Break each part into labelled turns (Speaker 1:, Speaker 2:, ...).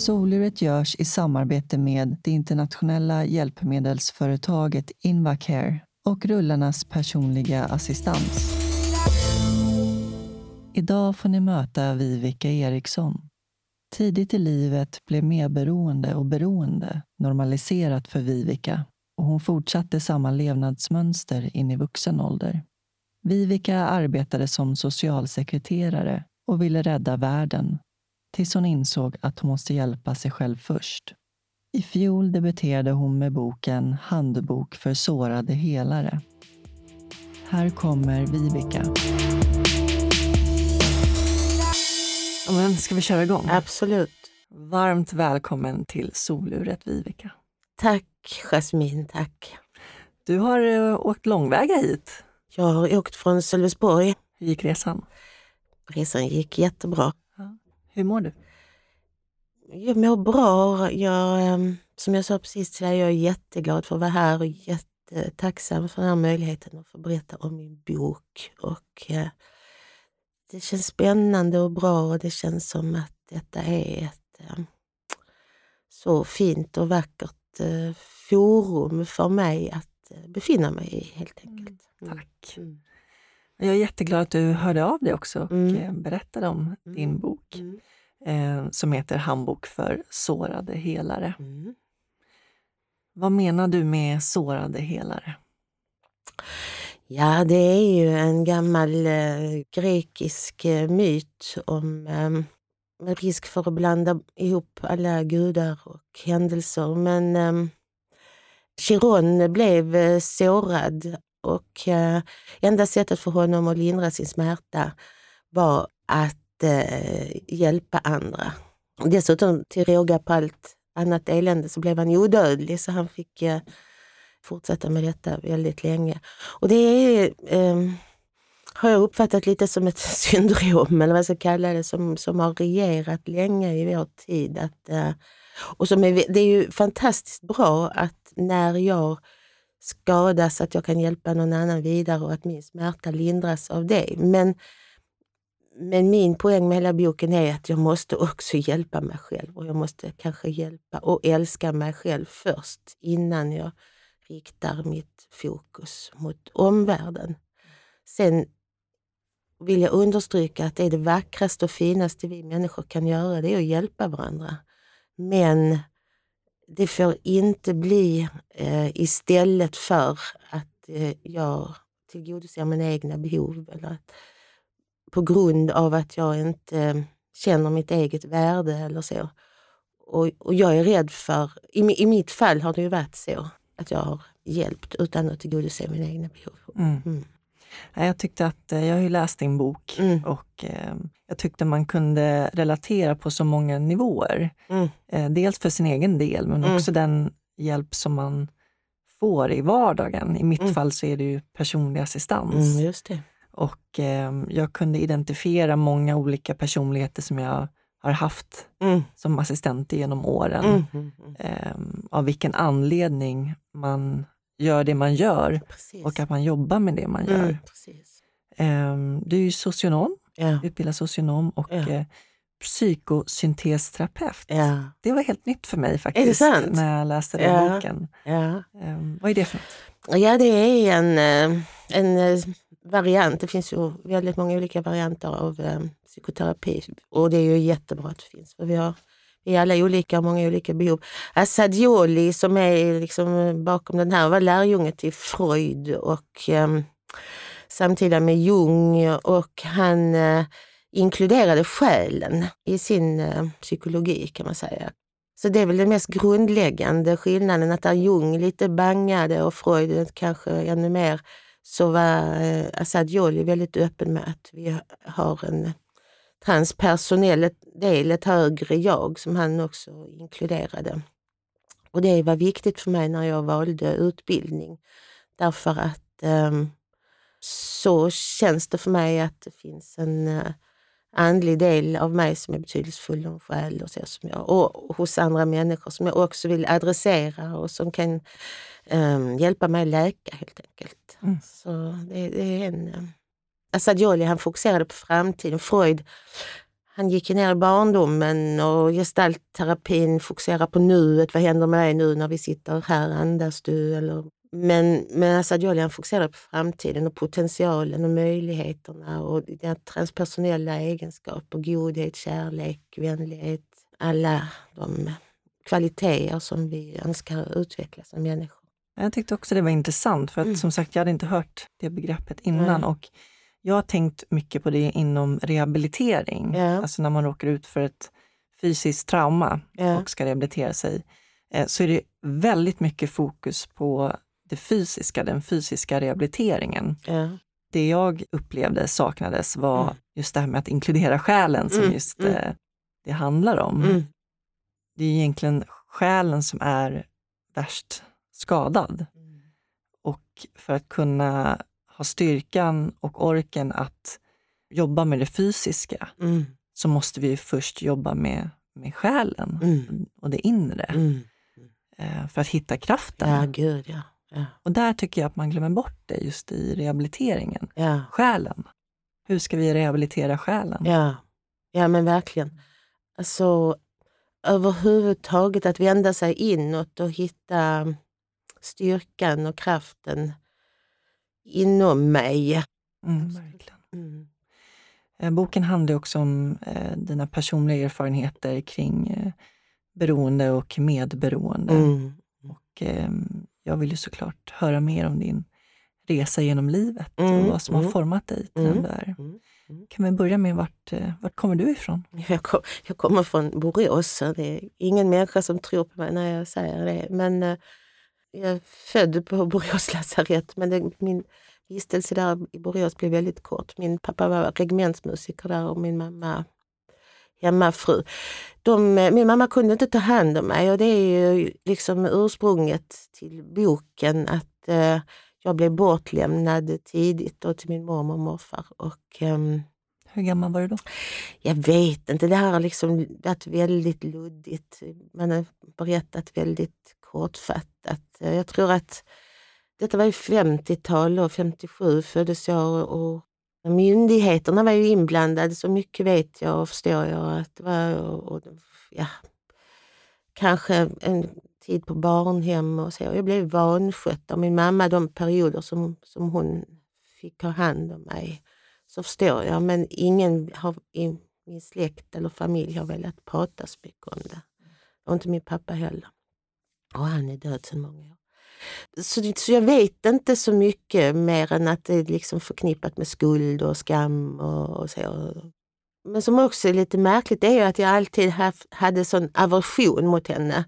Speaker 1: Soluret görs i samarbete med det internationella hjälpmedelsföretaget Invacare och rullarnas personliga assistans. Idag får ni möta Vivica Eriksson. Tidigt i livet blev medberoende och beroende normaliserat för Vivica och hon fortsatte samma levnadsmönster in i vuxen ålder. Vivica arbetade som socialsekreterare och ville rädda världen tills hon insåg att hon måste hjälpa sig själv först. I fjol debuterade hon med boken Handbok för sårade helare. Här kommer Vivica. Men ska vi köra igång?
Speaker 2: Absolut.
Speaker 1: Varmt välkommen till soluret Vivica.
Speaker 2: Tack Jasmine, tack.
Speaker 1: Du har uh, åkt långväga hit.
Speaker 2: Jag har åkt från Sölvesborg.
Speaker 1: Hur gick resan?
Speaker 2: Resan gick jättebra.
Speaker 1: Hur mår du?
Speaker 2: Jag mår bra. Jag, ehm, som jag sa precis till dig, jag är jätteglad för att vara här och jättetacksam för den här möjligheten att få berätta om min bok. Och uh, det känns spännande och bra och det känns som att detta är ett uh, så fint och vackert uh, forum för mig att befinna mig i helt enkelt.
Speaker 1: Mm. Tack. Mm. Jag är jätteglad att du hörde av dig också och mm. berättade om mm. din bok mm. eh, som heter Handbok för sårade helare. Mm. Vad menar du med sårade helare?
Speaker 2: Ja, det är ju en gammal eh, grekisk eh, myt om eh, risk för att blanda ihop alla gudar och händelser. Men eh, Chiron blev eh, sårad och eh, enda sättet för honom att lindra sin smärta var att eh, hjälpa andra. Dessutom till råga på allt annat elände så blev han odödlig så han fick eh, fortsätta med detta väldigt länge. Och det är, eh, har jag uppfattat lite som ett syndrom, eller vad jag ska kalla det, som, som har regerat länge i vår tid. Att, eh, och som är, det är ju fantastiskt bra att när jag skadas, att jag kan hjälpa någon annan vidare och att min smärta lindras av det. Men, men min poäng med hela boken är att jag måste också hjälpa mig själv och jag måste kanske hjälpa och älska mig själv först innan jag riktar mitt fokus mot omvärlden. Sen vill jag understryka att det är det vackraste och finaste vi människor kan göra, det är att hjälpa varandra. Men det får inte bli eh, istället för att eh, jag tillgodoser mina egna behov eller att, på grund av att jag inte känner mitt eget värde eller så. Och, och jag är rädd för, i, i mitt fall har det ju varit så, att jag har hjälpt utan att tillgodose mina egna behov.
Speaker 1: Mm. Mm. Jag tyckte att, eh, jag har ju läst din bok mm. och eh, jag tyckte man kunde relatera på så många nivåer. Mm. Eh, dels för sin egen del men mm. också den hjälp som man får i vardagen. I mitt mm. fall så är det ju personlig assistans.
Speaker 2: Mm, just det.
Speaker 1: Och eh, jag kunde identifiera många olika personligheter som jag har haft som assistent genom åren. Eh, av vilken anledning man gör det man gör precis. och att man jobbar med det man gör. Mm, du är ju socionom, ja. utbildad socionom och ja. eh, psykosyntesterapeut. Ja. Det var helt nytt för mig faktiskt när jag läste den boken. Um, vad är det för något?
Speaker 2: Ja, det är en, eh, en eh, variant. Det finns ju väldigt många olika varianter av psykoterapi och det är ju jättebra att det finns. För vi har i är alla olika och många olika behov. Assadioli som är liksom bakom den här var lärjunge till Freud och um, samtida med Jung och han uh, inkluderade själen i sin uh, psykologi kan man säga. Så det är väl den mest grundläggande skillnaden, att där Jung lite bangade och Freud kanske ännu mer, så var eh, uh, Assad Joli väldigt öppen med att vi har en transpersonell del, ett högre jag som han också inkluderade. Och det var viktigt för mig när jag valde utbildning. Därför att um, så känns det för mig att det finns en uh, andlig del av mig som är betydelsefull och själ och, så som jag, och hos andra människor som jag också vill adressera och som kan um, hjälpa mig läka helt enkelt. Mm. Så det, det, är en... Um, Asadioli han fokuserade på framtiden. Freud han gick ner i barndomen och gestaltterapin fokuserar på nuet. Vad händer med dig nu när vi sitter här? Andas du? Eller men, men Assad Jolian fokuserade på framtiden och potentialen och möjligheterna och dina transpersonella egenskaper, godhet, kärlek, vänlighet. Alla de kvaliteter som vi önskar utveckla som människor.
Speaker 1: Jag tyckte också det var intressant, för att mm. som sagt, jag hade inte hört det begreppet innan. Mm. Och jag har tänkt mycket på det inom rehabilitering. Yeah. Alltså när man råkar ut för ett fysiskt trauma yeah. och ska rehabilitera sig, eh, så är det väldigt mycket fokus på det fysiska, den fysiska rehabiliteringen. Ja. Det jag upplevde saknades var mm. just det här med att inkludera själen som mm. just mm. Eh, det handlar om. Mm. Det är egentligen själen som är värst skadad. Mm. Och för att kunna ha styrkan och orken att jobba med det fysiska mm. så måste vi först jobba med, med själen och det inre. Eh, för att hitta kraften.
Speaker 2: Ja, gud ja. Ja.
Speaker 1: Och där tycker jag att man glömmer bort det just i rehabiliteringen. Ja. Själen. Hur ska vi rehabilitera själen?
Speaker 2: Ja, ja men verkligen. Alltså överhuvudtaget att vända sig inåt och hitta styrkan och kraften inom mig.
Speaker 1: Mm. Mm. Eh, boken handlar också om eh, dina personliga erfarenheter kring eh, beroende och medberoende. Mm. Och, eh, jag vill ju såklart höra mer om din resa genom livet mm, och vad som mm, har format dig till mm, den du är. Mm, mm. Kan vi börja med vart, eh, vart kommer du ifrån?
Speaker 2: Jag, kom, jag kommer från Borås. Det är ingen människa som tror på mig när jag säger det. Men eh, jag är född på Borås lasarett, men det, min vistelse där i Borås blev väldigt kort. Min pappa var regementsmusiker där och min mamma hemmafru. De, min mamma kunde inte ta hand om mig och det är ju liksom ursprunget till boken att eh, jag blev bortlämnad tidigt då till min mormor och morfar. Och, eh,
Speaker 1: Hur gammal var du då?
Speaker 2: Jag vet inte, det här har liksom varit väldigt luddigt. Man har berättat väldigt kortfattat. Eh, jag tror att detta var ju 50-tal och 57 föddes jag och Myndigheterna var ju inblandade, så mycket vet jag och förstår jag. att det var och, ja, Kanske en tid på barnhem och så. Jag blev vanskött av min mamma de perioder som, som hon fick ha hand om mig. Så förstår jag, men ingen har, i min släkt eller familj har velat prata så mycket om det. Och inte min pappa heller. Och han är död sedan många år. Så, så jag vet inte så mycket mer än att det är liksom förknippat med skuld och skam och, och så. Men som också är lite märkligt är ju att jag alltid haft, hade sån aversion mot henne.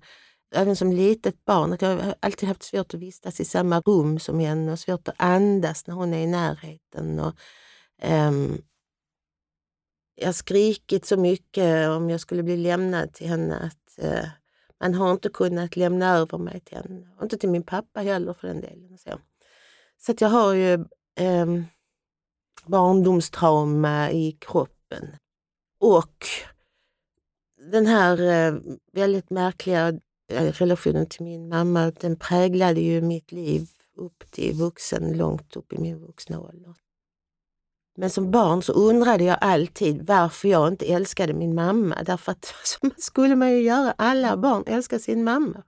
Speaker 2: Även som litet barn. Att jag har alltid haft svårt att vistas i samma rum som henne och svårt att andas när hon är i närheten. Och, um, jag har skrikit så mycket om jag skulle bli lämnad till henne att uh, man har inte kunnat lämna över mig till henne. Och inte till min pappa heller för den delen. Så, så att jag har ju eh, barndomstrauma i kroppen. Och den här eh, väldigt märkliga eh, relationen till min mamma, den präglade ju mitt liv upp till vuxen, långt upp i min vuxna ålder. Men som barn så undrade jag alltid varför jag inte älskade min mamma. Därför att så skulle man ju göra. Alla barn älskar sin mamma.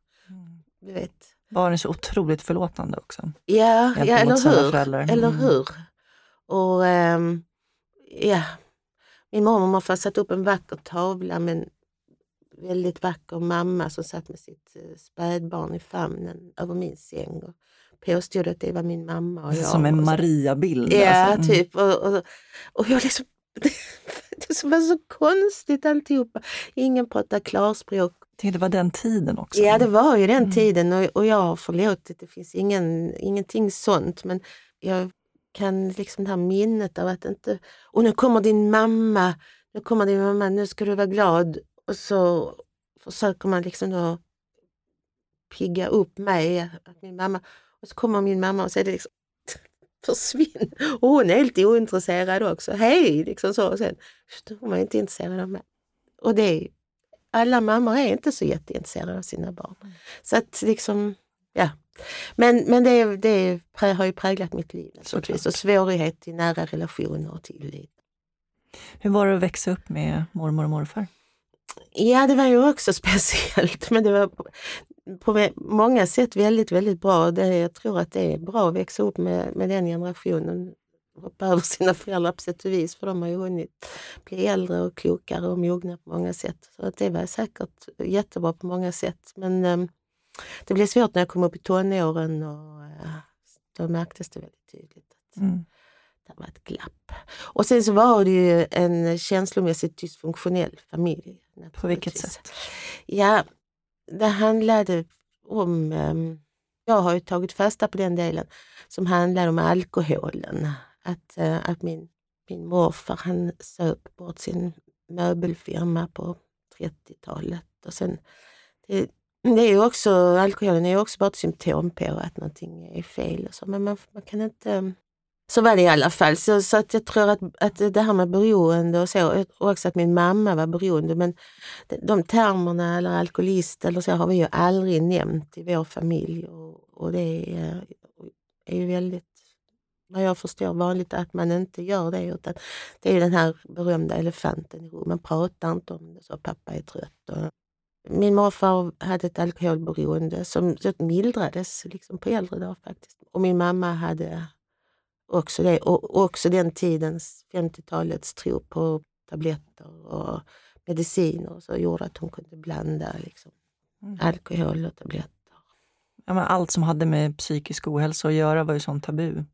Speaker 2: Du vet.
Speaker 1: Barn är så otroligt förlåtande också.
Speaker 2: Ja, ja eller hur. Mm. Eller hur. Och um, ja, min mormor morfar satt upp en vacker tavla med en väldigt vacker mamma som satt med sitt eh, spädbarn i famnen över min säng. Och påstod att det var min mamma och jag.
Speaker 1: Som en Maria-bild?
Speaker 2: Ja, alltså. Mm. typ. Och, och, och jag liksom, det var så konstigt alltihopa. Ingen pratade klarspråk.
Speaker 1: Det var den tiden också?
Speaker 2: Ja, det var ju den mm. tiden och, och jag har förlåtit. Det finns ingen, ingenting sånt. Men jag kan liksom det här minnet av att inte... Och nu kommer din mamma, Nu kommer din mamma, nu ska du vara glad. Och så försöker man liksom då pigga upp mig, att min mamma, och så kommer min mamma och säger liksom försvinn. Och hon är helt ointresserad också. Hej! Liksom så. Och sen, hon var inte intresserad av mig. Och det är, alla mammor är inte så jätteintresserade av sina barn. Mm. Så att liksom, ja. Men, men det, det har ju präglat mitt liv naturligtvis. Och svårighet till nära relationer och tillit.
Speaker 1: Hur var det att växa upp med mormor och morfar?
Speaker 2: Ja, det var ju också speciellt, men det var på, många sätt väldigt, väldigt bra. Det, jag tror att det är bra att växa upp med, med den generationen. Hoppa över sina föräldrar på sätt och vis, för de har ju hunnit bli äldre och klokare och mogna på många sätt. Så att det var säkert jättebra på många sätt. Men um, det blev svårt när jag kom upp i tonåren och uh, då märktes det väldigt tydligt. Att, mm det var ett glapp. Och sen så var det ju en känslomässigt dysfunktionell familj.
Speaker 1: På vilket sätt?
Speaker 2: Ja, det handlade om... Ehm, jag har ju tagit fasta på den delen som handlar om alkoholen. Att, eh, att min, min morfar han söp bort sin möbelfirma på 30-talet. Och sen, det, det är ju också, alkoholen är ju också bara ett symptom på att någonting är fel. Och så, men man, man kan inte så var det i alla fall. Så, så att jag tror att, att det här med beroende och så, och också att min mamma var beroende, men de termerna eller alkoholist eller så har vi ju aldrig nämnt i vår familj. Och, och det är, är ju väldigt, vad jag förstår, vanligt att man inte gör det. Utan det är den här berömda elefanten i rummet. Man pratar inte om det, så pappa är trött. Och, min morfar hade ett alkoholberoende som mildrades liksom på äldre dagar faktiskt. Och min mamma hade också det. Och också den tidens, 50-talets tro på tabletter och mediciner så gjorde att hon kunde blanda liksom, mm. alkohol och tabletter.
Speaker 1: Ja, men allt som hade med psykisk ohälsa att göra var ju sånt tabu.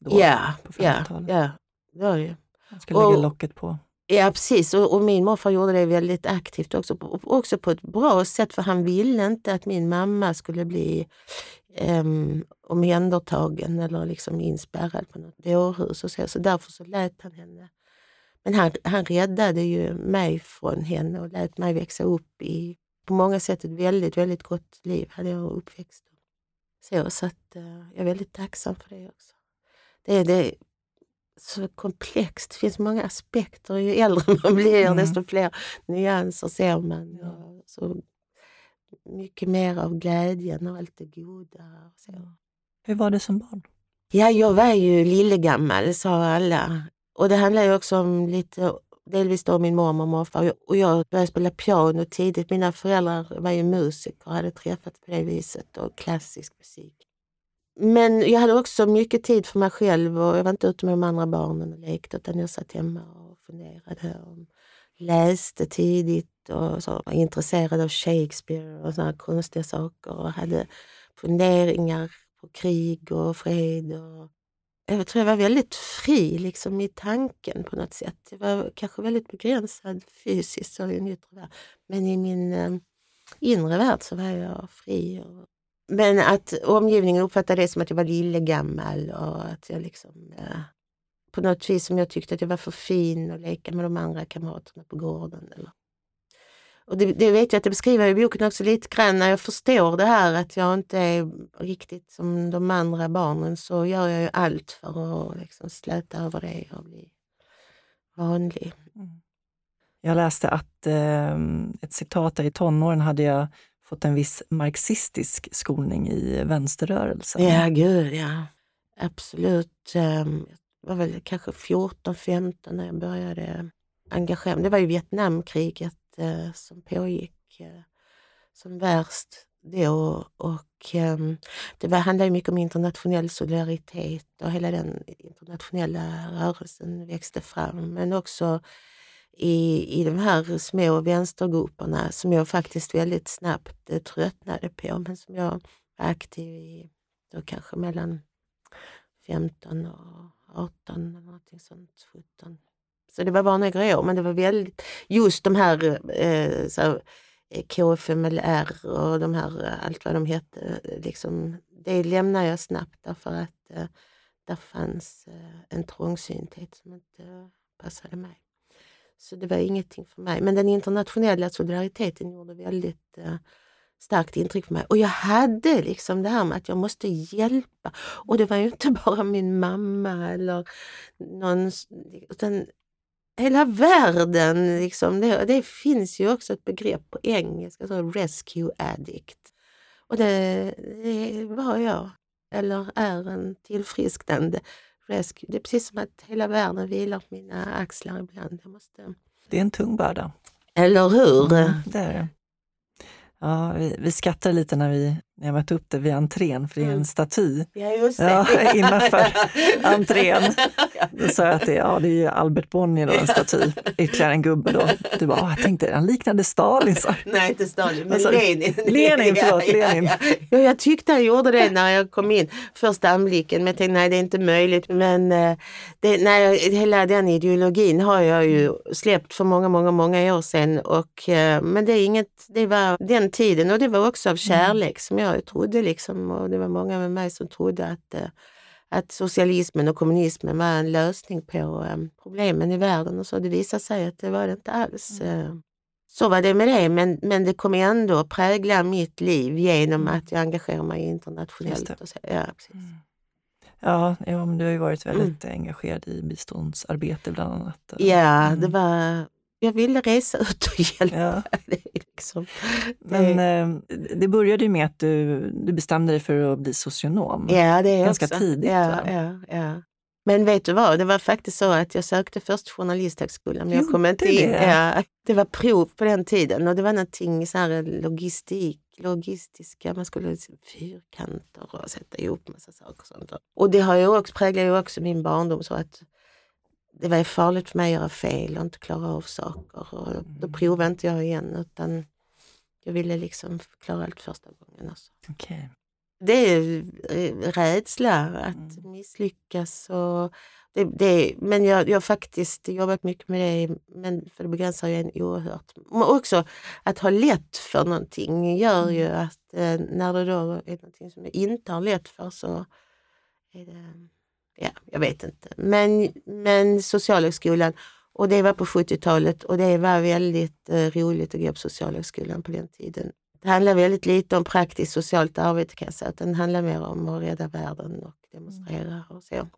Speaker 2: Då, ja, ja, ja, det var det
Speaker 1: Man skulle lägga locket på.
Speaker 2: Ja precis och, och, min morfar gjorde det väldigt aktivt också, också på ett bra sätt för han ville inte att min mamma skulle bli um, omhändertagen eller liksom inspärrad på något dårhus. Och så, så därför så lät han henne. Men han, han räddade ju mig från henne och lät mig växa upp i på många sätt ett väldigt, väldigt gott liv hade jag uppväxt. Så, så att, uh, jag är väldigt tacksam för det också. Det, det, så komplext. Det finns många aspekter. Ju äldre man blir, mm. desto fler nyanser ser man. Ja. Så mycket mer av glädjen och allt det goda. Så.
Speaker 1: Hur var det som barn?
Speaker 2: Ja, jag var ju lillegammal, sa alla. Och det handlar ju också om lite, delvis då min mormor och morfar. Och jag började spela piano tidigt. Mina föräldrar var ju musiker och hade träffats på det viset och klassisk musik. Men jag hade också mycket tid för mig själv och jag var inte ute med de andra barnen och lekte utan jag satt hemma och funderade och läste tidigt och så, var intresserad av Shakespeare och sådana konstiga saker och hade funderingar på krig och fred. Och jag tror jag var väldigt fri liksom, i tanken på något sätt. Jag var kanske väldigt begränsad fysiskt och i en yttre värld. Men i min eh, inre värld så var jag fri och men att omgivningen uppfattade det som att jag var lillegammal och att jag liksom eh, på något vis som jag tyckte att jag var för fin att leka med de andra kamraterna på gården. Eller. Och det, det vet jag att det beskriver i boken också lite grann. När jag förstår det här att jag inte är riktigt som de andra barnen så gör jag ju allt för att liksom släta över det och bli vanlig. Mm.
Speaker 1: Jag läste att eh, ett citat där i tonåren hade jag fått en viss marxistisk skolning i vänsterrörelsen.
Speaker 2: Ja, gud ja. Absolut. Ehm, jag var väl kanske 14-15 när jag började engagera mig. Det var ju Vietnamkriget eh, som pågick eh, som värst då. Och, eh, det handlade mycket om internationell solidaritet och hela den internationella rörelsen växte fram. Men också i, i de här små vänstergrupperna som jag faktiskt väldigt snabbt eh, tröttnade på, men som jag var aktiv i då kanske mellan 15 och 18 eller någonting sånt, 17. Så det var bara några år, men det var väldigt, just de här eh, så, KFMLR eh, och de här, eh, allt vad de hette, eh, liksom, det lämnade jag snabbt därför att eh, där fanns eh, en trångsynthet som inte passade mig. Så det var ingenting för mig. Men den internationella solidariteten gjorde väldigt eh, starkt intryck på mig. Och jag hade liksom det här med att jag måste hjälpa. Och det var ju inte bara min mamma eller någon, utan hela världen. Liksom, det, det finns ju också ett begrepp på engelska, så rescue addict. Och det, det var jag, eller är en tillfrisknande rescue. Det är precis som att hela världen vilar på mina axlar ibland. Jag måste...
Speaker 1: Det är en tung börda.
Speaker 2: Eller hur?
Speaker 1: Mm, det är det. Ja, vi, vi skrattade lite när, vi, när jag mötte upp det vid entrén, för det är en mm. staty
Speaker 2: ja, just det.
Speaker 1: Ja, innanför entrén. Då sa jag att det, ja, det är Albert Bonnier, då, en staty, ytterligare en gubbe. Då. Du bara, jag tänkte, han liknade Stalin. Så.
Speaker 2: Nej, inte Stalin, men alltså, Lenin.
Speaker 1: Lenin, förlåt, ja, Lenin. Ja,
Speaker 2: ja. jag tyckte han gjorde det när jag kom in, första anblicken, men jag tänkte nej, det är inte möjligt. Men eh, det, nej, hela den ideologin har jag ju släppt för många, många, många år sedan. Och, eh, men det är inget, det var den tiden och det var också av mm. kärlek som jag trodde liksom, och det var många med mig som trodde att, eh, att socialismen och kommunismen var en lösning på um, problemen i världen och så. Det visade sig att det var det inte alls. Mm. Uh, så var det med det, men, men det kommer ändå prägla mitt liv genom mm. att jag engagerar mig internationellt. Och så. Ja, precis. Mm.
Speaker 1: Ja, ja men du har ju varit väldigt mm. engagerad i biståndsarbete bland annat.
Speaker 2: Ja, det mm. var jag ville resa ut och hjälpa. Ja. liksom.
Speaker 1: Men eh, det började ju med att du, du bestämde dig för att bli socionom.
Speaker 2: Ja, det är
Speaker 1: Ganska
Speaker 2: också.
Speaker 1: tidigt.
Speaker 2: Ja, ja, ja. Men vet du vad, det var faktiskt så att jag sökte först Journalisthögskolan, men jag kom inte in. Det. Ja, det var prov på den tiden och det var någonting så här logistik, logistiska, man skulle liksom fyrkanter och sätta ihop massa saker. Och, sånt. och det har ju också, präglar ju också min barndom så att det var farligt för mig att göra fel och inte klara av saker. Och då mm. provade inte jag igen utan jag ville liksom klara allt första gången. Alltså.
Speaker 1: Okay.
Speaker 2: Det är eh, rädsla att mm. misslyckas. Och det, det, men jag, jag har faktiskt jobbat mycket med det, men för det begränsar ju en oerhört. Men också att ha lätt för någonting gör ju mm. att eh, när det då är någonting som jag inte har lätt för så är det ja, jag vet inte. Men, men Socialhögskolan, och det var på 70-talet och det var väldigt eh, roligt att gå på Socialhögskolan på den tiden. Det handlar väldigt lite om praktiskt socialt arbete kan jag säga, utan det handlar mer om att rädda världen och demonstrera och så.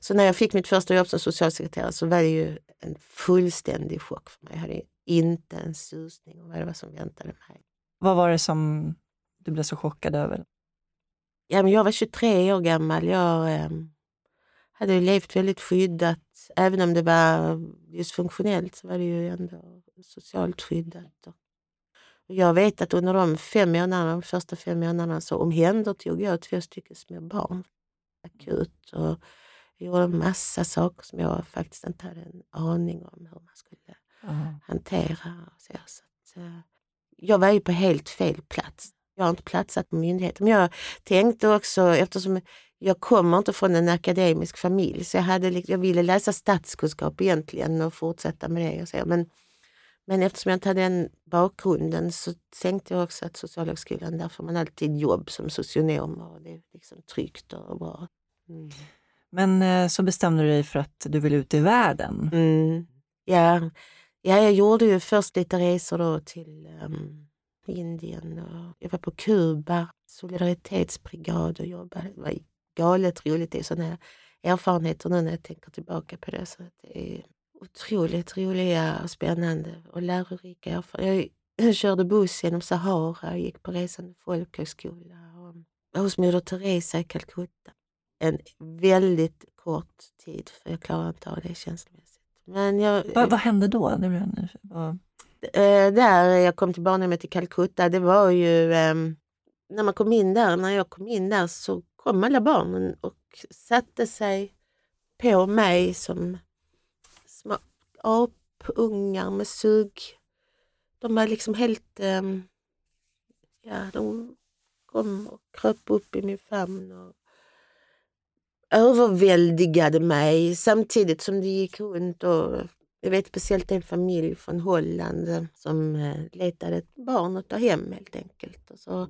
Speaker 2: Så när jag fick mitt första jobb som socialsekreterare så var det ju en fullständig chock för mig. Jag hade inte en susning om vad det var som väntade mig.
Speaker 1: Vad var det som du blev så chockad över?
Speaker 2: Ja, men jag var 23 år gammal. Jag, eh, hade ju levt väldigt skyddat. Även om det var just funktionellt så var det ju ändå socialt skyddat. Och jag vet att under de fem månaderna, de första fem månaderna så omhändertog jag två stycken små barn akut. Och jag gjorde en massa saker som jag faktiskt inte hade en aning om hur man skulle mm. hantera. Så. Så att, uh, jag var ju på helt fel plats. Jag har inte platsat på myndigheten. Men jag tänkte också, eftersom jag kommer inte från en akademisk familj, så jag, hade, jag ville läsa statskunskap egentligen och fortsätta med det. Och så. Men, men eftersom jag inte hade den bakgrunden så tänkte jag också att Socialhögskolan, där får man alltid jobb som socionom och det är liksom tryggt och bra. Mm.
Speaker 1: Men eh, så bestämde du dig för att du vill ut i världen?
Speaker 2: Mm. Ja. ja, jag gjorde ju först lite resor då till um, Indien och jag var på Kuba, solidaritetsbrigad och jobbade. Det var galet roligt. Det är sådana erfarenheter nu när jag tänker tillbaka på det. Så det är otroligt roliga och spännande och lärorika erfarenheter. Jag körde buss genom Sahara och gick på resande folkhögskola och hos Moder Teresa i Calcutta. En väldigt kort tid, för jag klarar inte av det känslomässigt. Men jag,
Speaker 1: vad, vad hände då? Det blev vad...
Speaker 2: Eh, där jag kom till barnhemmet i Calcutta, det var ju eh, när man kom in där, när jag kom in där så kom alla barnen och satte sig på mig som små apungar med sugg. De var liksom helt... Ehm, ja, de kom och kröp upp i min famn och överväldigade mig samtidigt som det gick runt. Och jag vet speciellt en familj från Holland som eh, letade ett barn att ta hem helt enkelt. Och så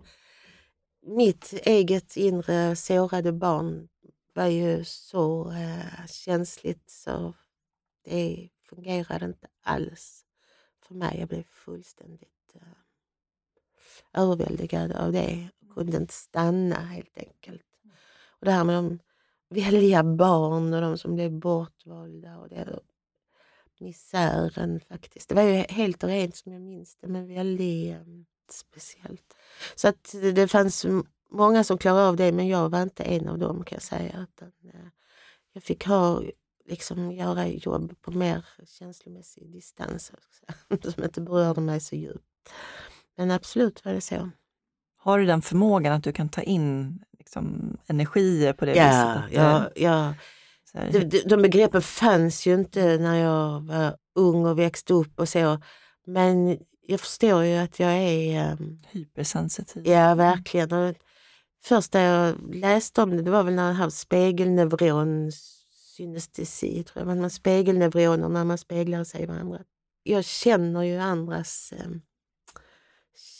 Speaker 2: mitt eget inre sårade barn var ju så eh, känsligt så det fungerade inte alls för mig. Jag blev fullständigt eh, överväldigad av det. Jag kunde inte stanna helt enkelt. Och det här med de välja barn och de som blev bortvalda och det, misären faktiskt. Det var ju helt rent som jag minns det, men väldigt um, speciellt. Så att det fanns många som klarade av det, men jag var inte en av dem kan jag säga. Utan, uh, jag fick ha, liksom, göra jobb på mer känslomässig distans, som inte berörde mig så djupt. Men absolut var det så.
Speaker 1: Har du den förmågan att du kan ta in liksom, energier på det
Speaker 2: ja,
Speaker 1: viset?
Speaker 2: Ja, ja. De, de, de begreppen fanns ju inte när jag var ung och växte upp och så. Men jag förstår ju att jag är... Um,
Speaker 1: Hypersensitiv.
Speaker 2: Ja, verkligen. Och första jag läste om det, det var väl när jag hade spegelneuron synestesi, tror jag. Man spegelneuroner när man speglar sig i varandra. Jag känner ju andras um,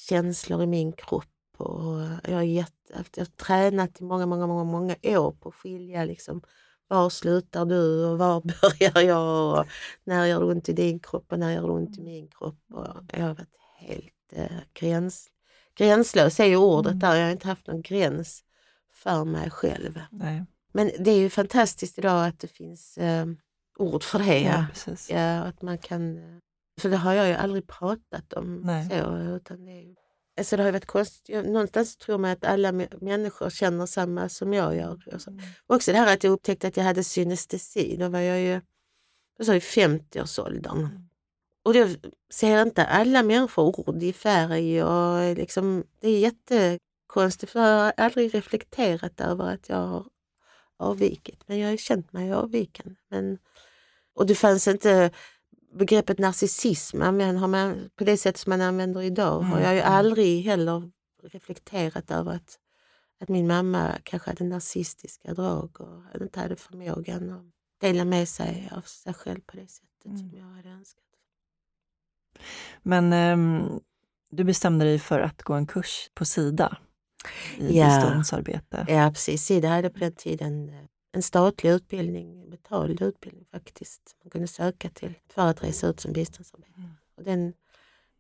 Speaker 2: känslor i min kropp och jag har, gett, jag har tränat i många, många, många, många år på att skilja liksom, var slutar du och var börjar jag? Och när gör det ont i din kropp och när gör det ont i min kropp? Och jag har varit helt eh, gräns, gränslös, är ju ordet mm. där. Jag har inte haft någon gräns för mig själv.
Speaker 1: Nej.
Speaker 2: Men det är ju fantastiskt idag att det finns eh, ord för det.
Speaker 1: Ja,
Speaker 2: ja, att man kan, eh, för det har jag ju aldrig pratat om.
Speaker 1: Nej.
Speaker 2: Så, utan det är Alltså det har varit konstigt. Någonstans tror man att alla människor känner samma som jag gör. Och mm. också det här att jag upptäckte att jag hade synestesi. Då var jag ju i 50-årsåldern. Mm. Och då ser inte alla människor ord i färg. Och liksom, det är jättekonstigt för jag har aldrig reflekterat över att jag har avvikit. Men jag har känt mig avvikande. Men, och det fanns inte begreppet narcissism har man, på det sätt som man använder idag mm. har jag ju mm. aldrig heller reflekterat över att, att min mamma kanske hade narcissistiska drag och inte hade förmågan att dela med sig av sig själv på det sättet mm. som jag hade önskat.
Speaker 1: Men um, du bestämde dig för att gå en kurs på Sida i
Speaker 2: ja.
Speaker 1: biståndsarbete.
Speaker 2: Ja, precis. Sida hade på den tiden eh, en statlig utbildning, betald utbildning faktiskt, man kunde söka till för att resa ut som biståndsarbetare. Mm. Och den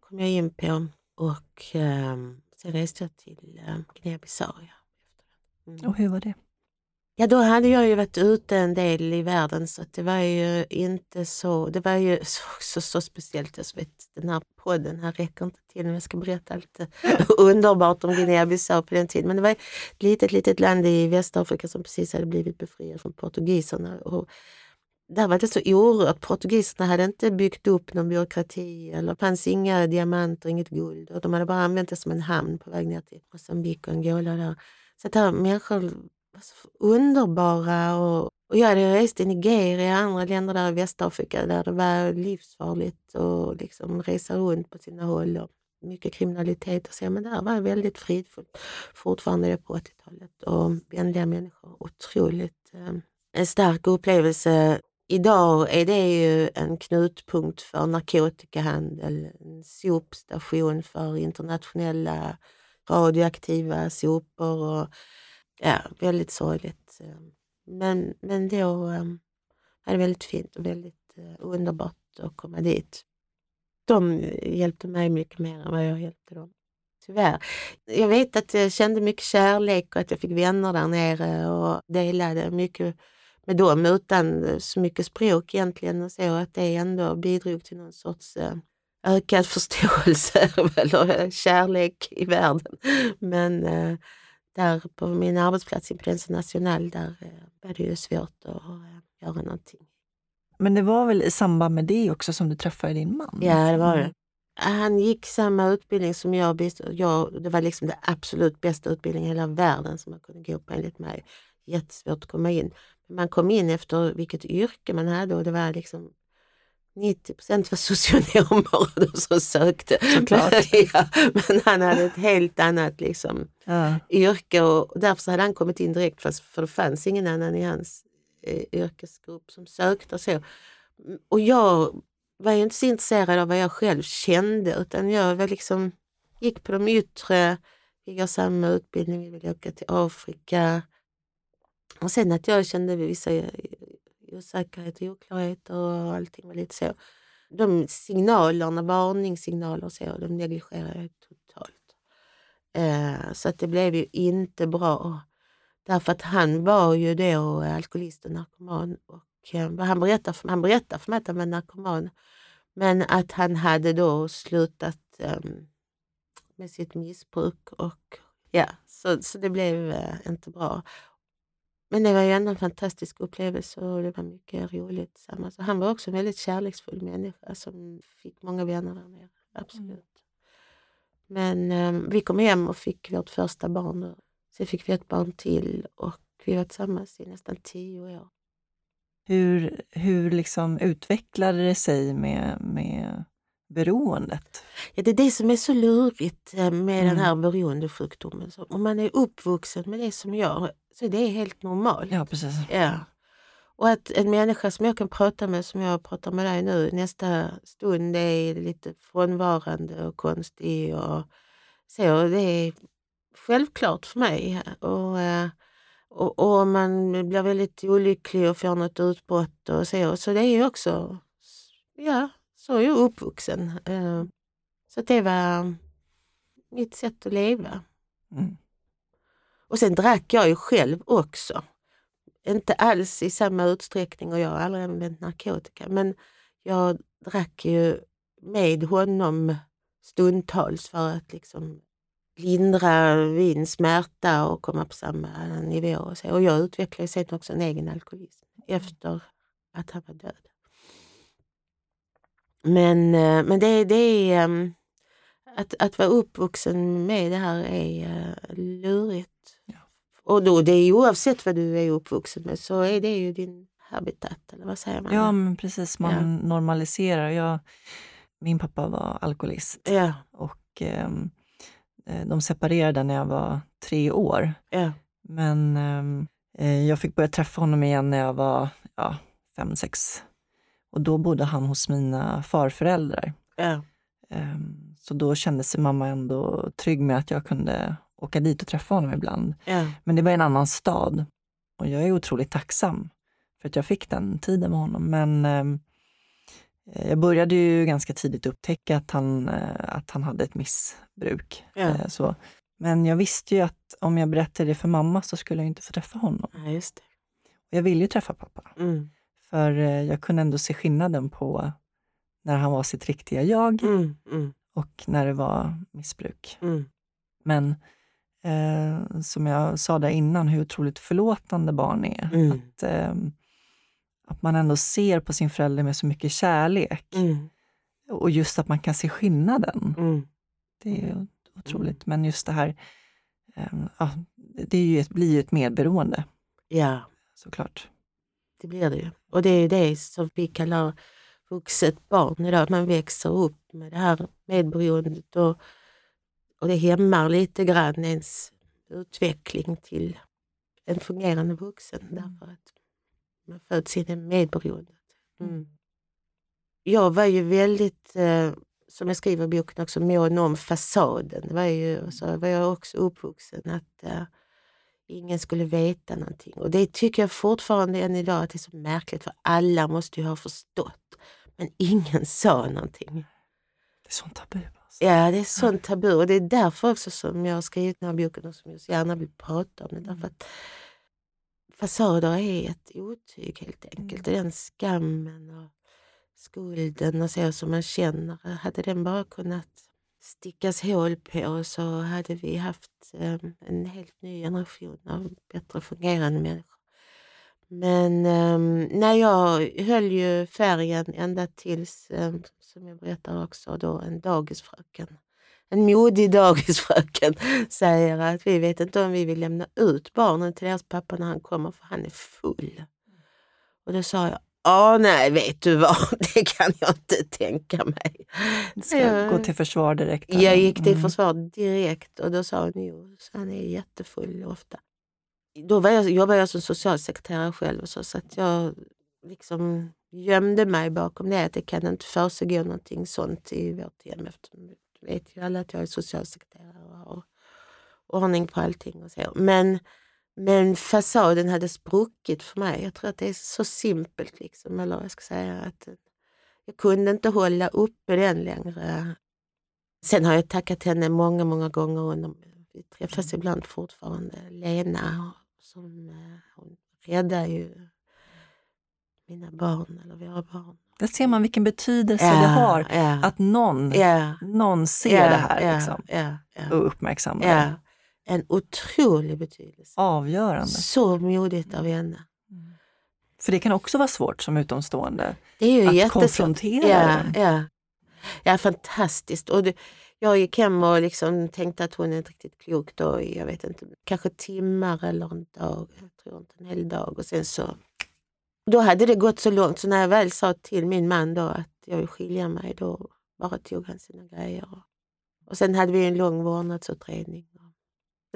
Speaker 2: kom jag in på och eh, sen reste jag till eh, Guinea-Bissau.
Speaker 1: Mm. Och hur var det?
Speaker 2: Ja, då hade jag ju varit ute en del i världen så det var ju inte så, det var ju så, så, så speciellt. Jag vet, den här podden här räcker inte till om jag ska berätta lite underbart om Guinea-Bissau på den tiden. Men det var ett litet, litet land i Västafrika som precis hade blivit befriat från portugiserna. Och där var det så orört. Portugiserna hade inte byggt upp någon byråkrati eller det fanns inga diamanter, inget guld. Och de hade bara använt det som en hamn på väg ner till Moçambique och Angola. Där. Så att här, människor Alltså, underbara. Och, och jag hade rest i Nigeria och andra länder där i Västafrika där det var livsfarligt att liksom resa runt på sina håll. Och mycket kriminalitet och så, men där var det väldigt fridfullt fortfarande på 80-talet och vänliga människor. Otroligt eh, en stark upplevelse. Idag är det ju en knutpunkt för narkotikahandel, en sopstation för internationella radioaktiva sopor och ja, väldigt sorgligt. Eh, men, men då är var det väldigt fint och väldigt eh, underbart att komma dit. De hjälpte mig mycket mer än vad jag hjälpte dem. Tyvärr. Jag vet att jag kände mycket kärlek och att jag fick vänner där nere och delade mycket med dem utan så mycket språk egentligen och så att det ändå bidrog till någon sorts eh, ökad förståelse eller kärlek i världen. Men där på min arbetsplats, Impedens National, där eh, var det ju svårt att eh, göra någonting.
Speaker 1: Men det var väl i samband med det också som du träffade din man?
Speaker 2: Ja, det var det. Mm. Han gick samma utbildning som jag. jag det var liksom det absolut bästa utbildningen i hela världen som man kunde gå på enligt mig. Jättesvårt att komma in. Man kom in efter vilket yrke man hade och det var liksom 90 procent var socionomer som sökte. ja, men han hade ett helt annat liksom, ja. yrke och därför hade han kommit in direkt fast, för det fanns ingen annan i hans eh, yrkesgrupp som sökte. Och, så. och jag var ju inte så intresserad av vad jag själv kände utan jag var liksom, gick på de yttre, vi går samma utbildning, vi vill åka till Afrika. Och sen att jag kände vissa osäkerhet och oklarheter och allting var lite så. De signalerna, varningssignaler och så, de negligerade jag totalt. Eh, så att det blev ju inte bra. Därför att han var ju då alkoholist och narkoman. Och, eh, han, berättade för, han berättade för mig att han var narkoman. Men att han hade då slutat eh, med sitt missbruk. Och, ja, så, så det blev eh, inte bra. Men det var ju ändå en fantastisk upplevelse och det var mycket roligt tillsammans. Han var också en väldigt kärleksfull människa som fick många vänner där nere. Absolut. Mm. Men eh, vi kom hem och fick vårt första barn. Sen fick vi ett barn till och vi var tillsammans i nästan tio år.
Speaker 1: Hur, hur liksom utvecklade det sig med, med beroendet?
Speaker 2: Ja, det är det som är så lurigt eh, med mm. den här beroendesjukdomen. Så om man är uppvuxen med det som jag, så det är helt normalt.
Speaker 1: Ja, precis.
Speaker 2: Ja. Och att en människa som jag kan prata med, som jag pratar med dig nu, nästa stund är lite frånvarande och konstig och så. Det är självklart för mig. Och, eh, och, och man blir väldigt olycklig och får något utbrott och så. Så det är också, ja, så är jag uppvuxen. Eh, så det var mitt sätt att leva. Mm. Och sen drack jag ju själv också. Inte alls i samma utsträckning och jag har aldrig använt narkotika. Men jag drack ju med honom stundtals för att liksom lindra min smärta och komma på samma nivå. Och, så. och jag utvecklade sen också en egen alkoholism efter att han var död. Men, eh, men det, det är... Ehm, att, att vara uppvuxen med det här är uh, lurigt. Ja. Och då, det är oavsett vad du är uppvuxen med så är det ju din habitat, eller vad säger man?
Speaker 1: Ja, men precis. Man ja. normaliserar. Jag, min pappa var alkoholist
Speaker 2: ja.
Speaker 1: och ehm, eh, de separerade när jag var tre år.
Speaker 2: Ja.
Speaker 1: Men ehm, eh, jag fick börja träffa honom igen när jag var ja, fem, sex och då bodde han hos mina farföräldrar.
Speaker 2: Ja.
Speaker 1: Um, så då kände sig mamma ändå trygg med att jag kunde åka dit och träffa honom ibland.
Speaker 2: Ja.
Speaker 1: Men det var en annan stad. Och jag är otroligt tacksam för att jag fick den tiden med honom. Men um, jag började ju ganska tidigt upptäcka att han, uh, att han hade ett missbruk.
Speaker 2: Ja. Uh,
Speaker 1: så. Men jag visste ju att om jag berättade det för mamma så skulle jag inte få träffa honom.
Speaker 2: Ja, just det.
Speaker 1: jag ville ju träffa pappa.
Speaker 2: Mm.
Speaker 1: För eh, jag kunde ändå se skillnaden på när han var sitt riktiga jag
Speaker 2: mm, mm.
Speaker 1: och när det var missbruk.
Speaker 2: Mm.
Speaker 1: Men eh, som jag sa där innan, hur otroligt förlåtande barn är.
Speaker 2: Mm.
Speaker 1: Att, eh, att man ändå ser på sin förälder med så mycket kärlek.
Speaker 2: Mm.
Speaker 1: Och just att man kan se skillnaden.
Speaker 2: Mm.
Speaker 1: Det är otroligt. Men just det här, eh, ja, det ju ett, blir ju ett medberoende.
Speaker 2: Ja.
Speaker 1: Såklart.
Speaker 2: Det blir det ju. Och det är det som vi kallar vuxet barn idag. Att man växer upp med det här medberoendet och, och det hämmar lite grann ens utveckling till en fungerande vuxen mm. därför att man föds in i medberoendet. Mm. Jag var ju väldigt, eh, som jag skriver i boken också, mån om fasaden. Det var ju, så var jag också uppvuxen att eh, ingen skulle veta någonting. Och det tycker jag fortfarande än idag att det är så märkligt för alla måste ju ha förstått. Men ingen sa någonting.
Speaker 1: Det är sånt tabu.
Speaker 2: Alltså. Ja, det är sånt tabu och det är därför också som jag har skrivit den här boken och som jag så gärna vill prata om det. Därför mm. att fasader är ett otyg helt enkelt. Mm. Och den skammen och skulden och så som man känner, hade den bara kunnat stickas hål på så hade vi haft um, en helt ny generation av bättre fungerande människor. Men um, när jag höll ju färgen ända tills, um, som jag berättar också, då en dagisfröken en modig dagisfröken säger att vi vet inte om vi vill lämna ut barnen till deras pappa när han kommer för han är full. Och då sa jag, Ja, nej, vet du vad, det kan jag inte tänka mig.
Speaker 1: Ska jag gå till försvar direkt?
Speaker 2: Eller? Jag gick till mm. försvar direkt och då sa hon, jo, han är jättefull ofta. Då var jag, jobbade jag som socialsekreterare själv och så, så att jag liksom gömde mig bakom det att det kan inte försiggå någonting sånt i vårt hem. Eftersom vet ju alla att jag är socialsekreterare och har ordning på allting och så. Men Men fasaden hade spruckit för mig. Jag tror att det är så simpelt, liksom, eller jag ska säga. Att jag kunde inte hålla uppe den längre. Sen har jag tackat henne många, många gånger. Under, vi träffas ibland fortfarande. Lena, som, eh, hon räddar ju mina barn, eller våra barn.
Speaker 1: Där ser man vilken betydelse ja, det har ja. att någon, ja. någon ser det här liksom, och uppmärksammar det.
Speaker 2: En otrolig betydelse.
Speaker 1: Avgörande.
Speaker 2: Så modigt av henne. Mm.
Speaker 1: För det kan också vara svårt som utomstående det är ju att konfrontera
Speaker 2: ja. Ja. ja, fantastiskt. Och det, jag gick hem och liksom tänkte att hon är inte riktigt klok då i, jag vet inte, kanske timmar eller en dag. Jag tror inte en hel dag. Och sen så då hade det gått så långt så när jag väl sa till min man då att jag vill skilja mig, då bara tog han sina grejer. Och sen hade vi en lång vårdnadsutredning.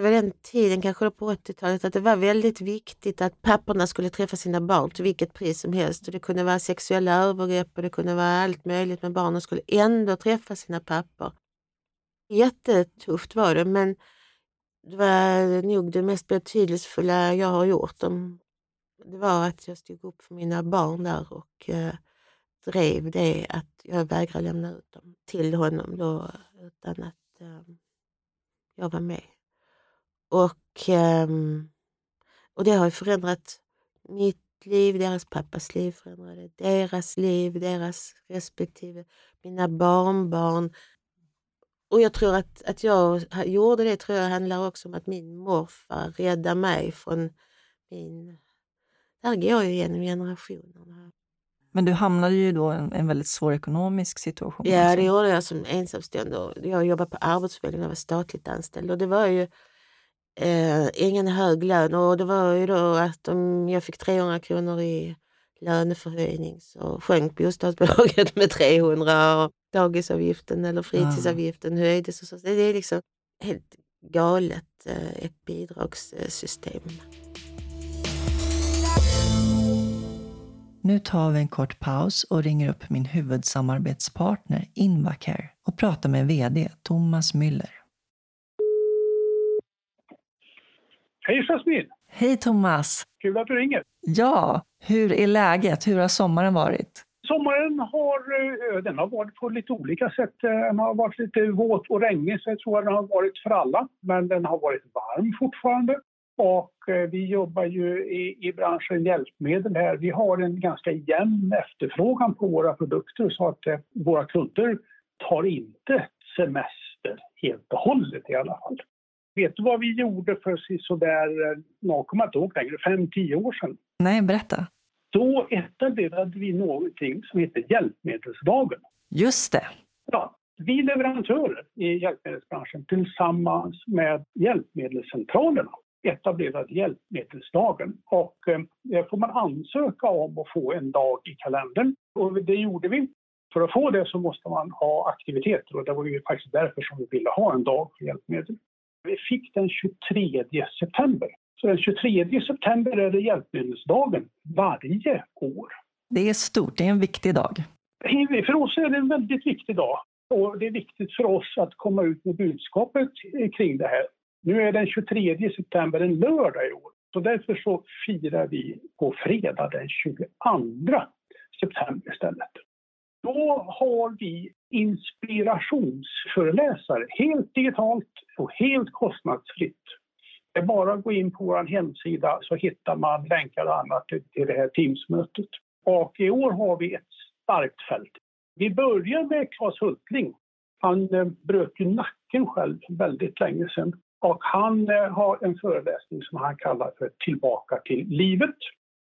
Speaker 2: Det var den tiden, kanske på 80-talet, att det var väldigt viktigt att papporna skulle träffa sina barn till vilket pris som helst. Och det kunde vara sexuella övergrepp och det kunde vara allt möjligt, men barnen skulle ändå träffa sina pappor. Jättetufft var det, men det var nog det mest betydelsefulla jag har gjort. Det var att jag stod upp för mina barn där och eh, drev det att jag vägrade lämna ut dem till honom då utan att eh, jag var med. Och, eh, och det har förändrat mitt liv, deras pappas liv förändrade deras liv, deras respektive, mina barnbarn. Och jag tror att, att jag gjorde det tror jag handlar också om att min morfar räddade mig från min där går ju genom generationerna.
Speaker 1: Men du hamnade ju då i en, en väldigt svår ekonomisk situation.
Speaker 2: Ja, alltså. det gjorde jag som ensamstående. Jag jobbade på Arbetsförmedlingen och var statligt anställd. Och det var ju eh, ingen hög lön. Och det var ju då att om jag fick 300 kronor i löneförhöjning så sjönk bostadsbidraget med 300 och dagisavgiften eller fritidsavgiften höjdes. Och så. Det är liksom helt galet, eh, ett bidragssystem.
Speaker 1: Nu tar vi en kort paus och ringer upp min huvudsamarbetspartner Invacare och pratar med VD Thomas Müller.
Speaker 3: Hej Jasmin!
Speaker 1: Hej Thomas!
Speaker 3: Kul att du ringer.
Speaker 1: Ja, hur är läget? Hur har sommaren varit?
Speaker 3: Sommaren har, eh, den har varit på lite olika sätt. Den har varit lite våt och regnig, så jag tror att den har varit för alla. Men den har varit varm fortfarande. Och eh, vi jobbar ju i, i branschen hjälpmedel här. Vi har en ganska jämn efterfrågan på våra produkter så att eh, våra kunder tar inte semester helt och hållet i alla fall. Vet du vad vi gjorde för sådär, eh, jag kommer inte ihåg längre, fem, tio år sedan?
Speaker 1: Nej, berätta.
Speaker 3: Då etablerade vi någonting som heter Hjälpmedelsdagen.
Speaker 1: Just det.
Speaker 3: Ja, vi leverantörer i hjälpmedelsbranschen tillsammans med hjälpmedelscentralerna etablerade hjälpmedelsdagen. Och eh, får man ansöka om att få en dag i kalendern. Och det gjorde vi. För att få det så måste man ha aktiviteter och det var ju faktiskt därför som vi ville ha en dag för hjälpmedel. Vi fick den 23 september. Så den 23 september är det hjälpmedelsdagen varje år.
Speaker 1: Det är stort, det är en viktig dag.
Speaker 3: För oss är det en väldigt viktig dag. Och det är viktigt för oss att komma ut med budskapet kring det här. Nu är den 23 september en lördag i år, så därför så firar vi på fredag den 22 september istället. Då har vi inspirationsföreläsare, helt digitalt och helt kostnadsfritt. Det är bara att gå in på vår hemsida så hittar man länkar och annat till det här Teamsmötet. Och i år har vi ett starkt fält. Vi börjar med Claes Hultling. Han eh, bröt ju nacken själv väldigt länge sedan och han eh, har en föreläsning som han kallar för Tillbaka till livet.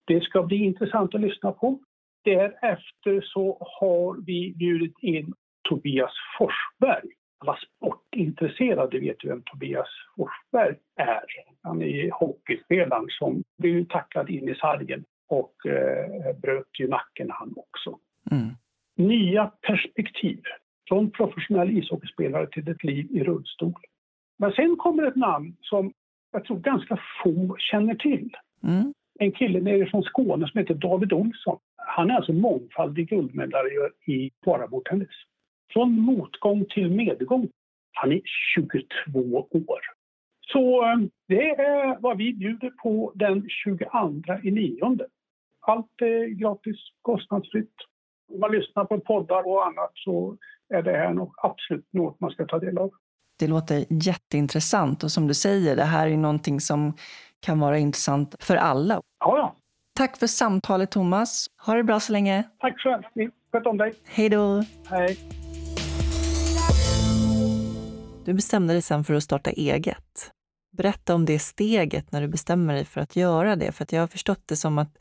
Speaker 3: Det ska bli intressant att lyssna på. Därefter så har vi bjudit in Tobias Forsberg. Alla sportintresserade vet ju vem Tobias Forsberg är. Han är hockeyspelaren som blev tackad in i sargen och eh, bröt ju nacken han också. Mm. Nya perspektiv. Från professionell ishockeyspelare till ett liv i rullstol. Men sen kommer ett namn som jag tror ganska få känner till. Mm. En kille nere från Skåne som heter David Olsson. Han är alltså mångfaldig guldmedaljör i parabordtennis. Från motgång till medgång. Han är 22 år. Så eh, det är vad vi bjuder på den 22 i nionde. Allt är gratis, kostnadsfritt. Om man lyssnar på poddar och annat så är det här nog absolut något man ska ta del av.
Speaker 1: Det låter jätteintressant och som du säger, det här är någonting som kan vara intressant för alla.
Speaker 3: Ja, ja.
Speaker 1: Tack för samtalet Thomas. Ha det bra så länge.
Speaker 3: Tack själv. Sköt om dig.
Speaker 1: Hej då.
Speaker 3: Hej.
Speaker 1: Du bestämde dig sen för att starta eget. Berätta om det steget när du bestämmer dig för att göra det. För att jag har förstått det som att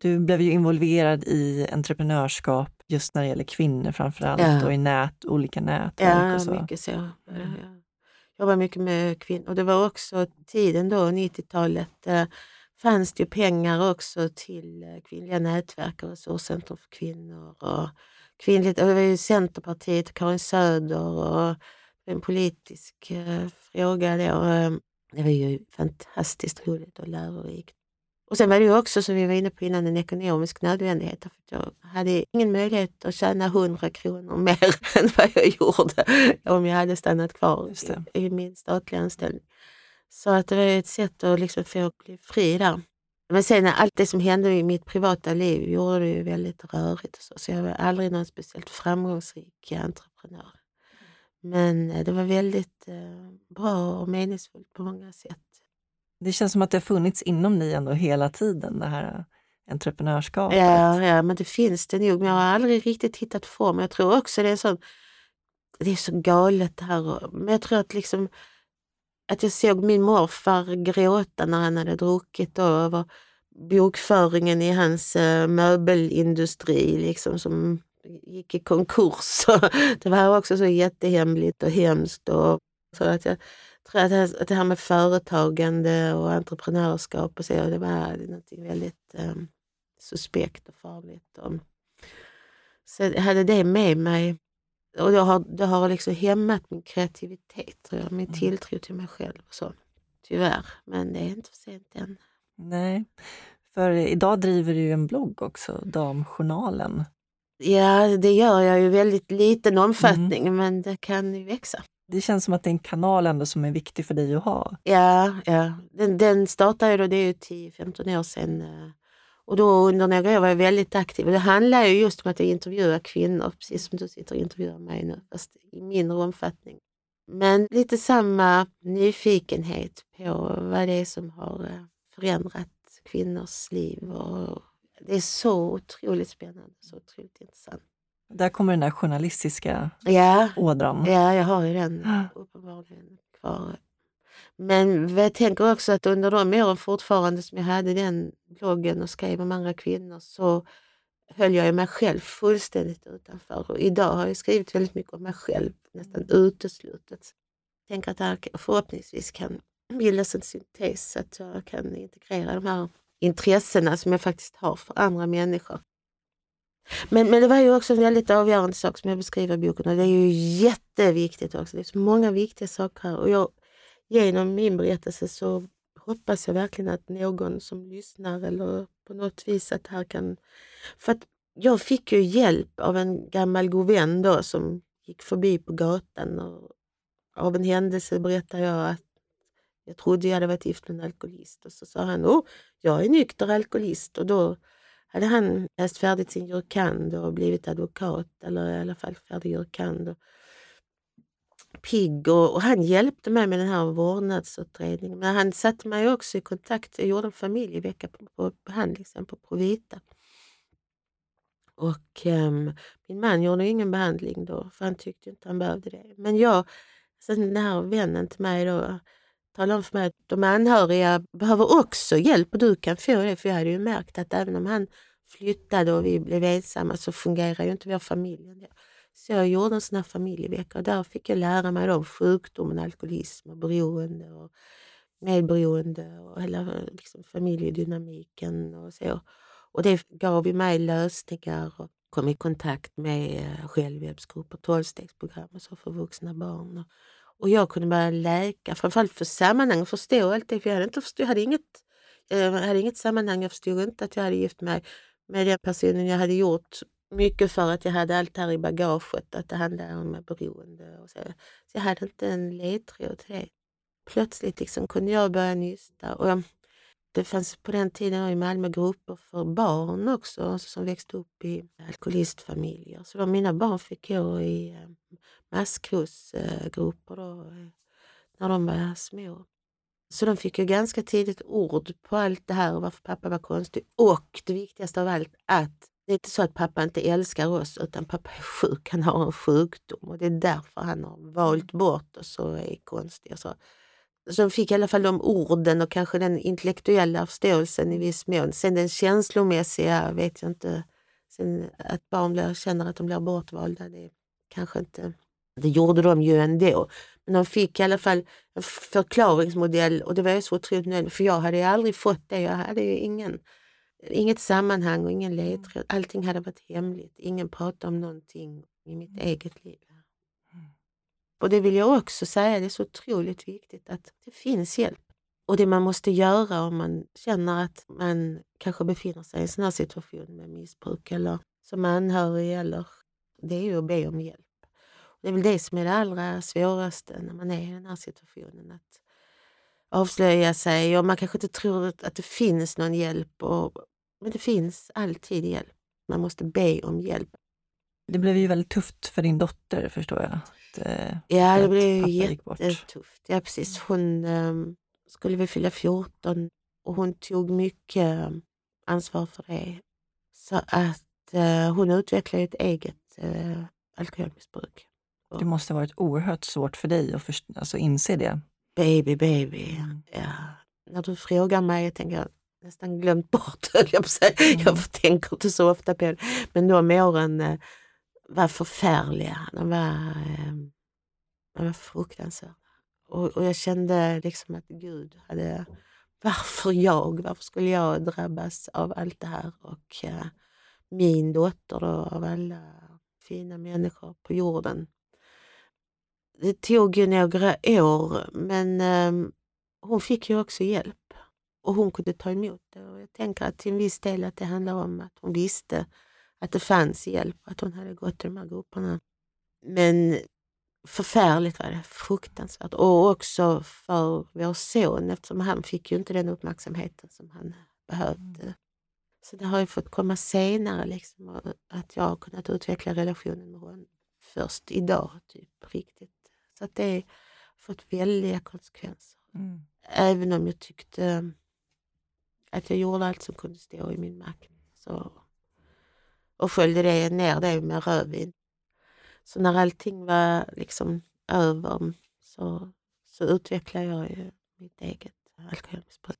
Speaker 1: du blev ju involverad i entreprenörskap just när det gäller kvinnor framför allt
Speaker 2: Ja.
Speaker 1: och i nät, olika nätverk och så.
Speaker 2: Ja, mycket så. Ja, Jag jobbar mycket med kvinnor. Och det var också tiden då, 90-talet, eh, fanns det ju pengar också till eh, kvinnliga nätverk och resurscentrum för kvinnor. Och kvinnligt, och det var ju Centerpartiet och Karin Söder och en politisk eh, fråga då. eh, Det var ju fantastiskt roligt och lärorikt. Och sen var det ju också, som vi var inne på innan, en ekonomisk nödvändighet. För jag hade ingen möjlighet att tjäna 100 kronor mer än vad jag gjorde om jag hade stannat kvar i, i min statliga anställning. Så att det var ett sätt att liksom få bli fri där. Men sen allt det som hände i mitt privata liv gjorde det ju väldigt rörigt. Så, så jag var aldrig någon speciellt framgångsrik entreprenör. Men eh, det var väldigt eh, bra och meningsfullt på många sätt.
Speaker 1: Det känns som att det har funnits inom dig ändå hela tiden, det här entreprenörskapet.
Speaker 2: Ja, ja, men det finns det nog. Men jag har aldrig riktigt hittat form. Jag tror också det är så, det är så galet det här. Men jag tror att liksom att jag såg min morfar gråta när han hade druckit då över bokföringen i hans eh, möbelindustri liksom som gick i konkurs. det var också så jättehemligt och hemskt. Och, så att jag tror att det, att det här med företagande och entreprenörskap och så, det var något väldigt eh, suspekt och farligt. Och, så jag hade det med mig och det har, det har liksom hämmat min kreativitet, tror jag, min
Speaker 1: Mm.
Speaker 2: tilltro till mig själv. Och så. Tyvärr, men det är inte för sent än.
Speaker 1: Nej, för idag driver du ju en blogg också, Damjournalen.
Speaker 2: Ja, det gör jag ju väldigt liten
Speaker 1: Mm.
Speaker 2: omfattning, men det kan ju växa.
Speaker 1: Det känns som att det är en kanal ändå som är viktig för dig att ha.
Speaker 2: Ja, ja. Den, den startade då, det är ju 10-15 år sedan. eh, Och då under några år var jag väldigt aktiv. Och det handlar ju just om att jag intervjuar kvinnor, precis som du sitter och intervjuar mig nu, fast i mindre omfattning. Men lite samma nyfikenhet på vad det är som har eh, förändrat kvinnors liv. Och det är så otroligt spännande, så otroligt intressant.
Speaker 1: Där kommer den där journalistiska
Speaker 2: Ja,
Speaker 1: ådran.
Speaker 2: Ja, jag har ju den uppenbarligen kvar. Men jag tänker också att under de åren fortfarande som jag hade den bloggen och skrev om andra kvinnor så höll jag mig själv fullständigt utanför. Och idag har jag skrivit väldigt mycket om mig själv, nästan uteslutet. Jag tänker att det här förhoppningsvis kan bildas en syntes så att jag kan integrera de här intressena som jag faktiskt har för andra människor. Men, men det var ju också en väldigt avgörande sak som jag beskriver i boken och det är ju jätteviktigt också. Det är så många viktiga saker här och jag, genom min berättelse så hoppas jag verkligen att någon som lyssnar eller på något vis att det här kan... För att jag fick ju hjälp av en gammal god vän då som gick förbi på gatan och av en händelse berättade jag att jag trodde jag hade varit gift med en alkoholist och så sa han, oh, jag är nykter alkoholist och då hade han läst färdigt sin jurkand och blivit advokat, eller i alla fall färdig jurkand. Och pigg och, och han hjälpte mig med den här vårdnadsutredningen. Men han satte mig också i kontakt, jag gjorde en familjevecka på, på behandlingshem på Provita. Och um, min man gjorde ingen behandling då, för han tyckte inte han behövde det. Men jag, sen den här vännen till mig då, talade om för mig att de anhöriga behöver också hjälp och du kan få det. För jag hade ju märkt att även om han flyttade och vi blev ensamma så fungerar ju inte vår familj. Så jag gjorde en sån här familjevecka och där fick jag lära mig om sjukdomen alkoholism och beroende och medberoende och hela liksom, familjedynamiken och så. Och det gav ju mig lösningar och kom i kontakt med självhjälpsgrupper, tolvstegsprogram och så för vuxna barn. Och, och jag kunde börja läka, framförallt för sammanhang och förstå allt det. För jag hade, inte förstå, jag hade, inget, eh, jag hade inget sammanhang, jag förstod inte att jag hade gift mig med den personen jag hade gjort mycket för att jag hade allt det här i bagaget, att det handlade om beroende. Och så. så jag hade inte en ledtråd till det. plötsligt liksom kunde jag börja nysta. Och jag, det fanns på den tiden i Malmö grupper för barn också alltså som växte upp i alkoholistfamiljer. Så då mina barn fick gå i ehm, maskrosgrupper då, eh, när de var små. Så de fick ju ganska tidigt ord på allt det här och varför pappa var konstig. Och det viktigaste av allt, att det är inte så att pappa inte älskar oss utan pappa är sjuk, han har en sjukdom och det är därför han har valt bort oss och är konstig. Och så de fick i alla fall de orden och kanske den intellektuella förståelsen i viss mån. Sen den känslomässiga vet jag inte. Sen att barn blir, känner att de blir bortvalda, det kanske inte... Det gjorde de ju ändå. Men de fick i alla fall en förklaringsmodell och det var ju så otroligt nödvändigt för jag hade ju aldrig fått det. Jag hade ju ingen Inget sammanhang och ingen ledtråd. Allting hade varit hemligt. Ingen pratade om någonting i mitt eget liv. Och det vill jag också säga, det är så otroligt viktigt att det finns hjälp. Och det man måste göra om man känner att man kanske befinner sig i en sån här situation med missbruk eller som anhörig, eller, det är ju att be om hjälp. Det är väl det som är det allra svåraste när man är i den här situationen. Att avslöja sig och man kanske inte tror att det finns någon hjälp. Och, men det finns alltid hjälp. Man måste be om hjälp.
Speaker 1: Det blev ju väldigt tufft för din dotter förstår jag. Att,
Speaker 2: eh, ja, det blev jättetufft. Ja, precis. Hon um, skulle väl fylla 14 och hon tog mycket um, ansvar för det. Så att uh, hon utvecklade ett eget uh, alkoholmissbruk.
Speaker 1: Det måste ha varit oerhört svårt för dig att först- alltså inse det.
Speaker 2: Baby, baby. Mm. Ja. När du frågar mig, tänker jag nästan glömt bort, jag på Mm. Jag tänker inte så ofta på det. Men de åren var förfärliga. De var, ehm, de var fruktansvärda. Och, och jag kände liksom att Gud hade... Varför jag? Varför skulle jag drabbas av allt det här? Och eh, min dotter då, av alla fina människor på jorden det tog ju några år, men eh, hon fick ju också hjälp. Och hon kunde ta emot det. Och jag tänker att till en viss del att det handlar om att hon visste att det fanns hjälp, att hon hade gått i de här grupperna. Men förfärligt var det, fruktansvärt. Och också för vår son eftersom han fick ju inte den uppmärksamheten som han behövde. Mm. Så det har ju fått komma senare, liksom, att jag har kunnat utveckla relationen med honom först idag, typ riktigt. Så att det har fått väldiga konsekvenser. Mm. Även om jag tyckte att jag gjorde allt som kunde stå i min makt. Så, och sköljde det ner det med rödvin. Så när allting var liksom över så, så utvecklade jag ju mitt eget alkoholmissbruk.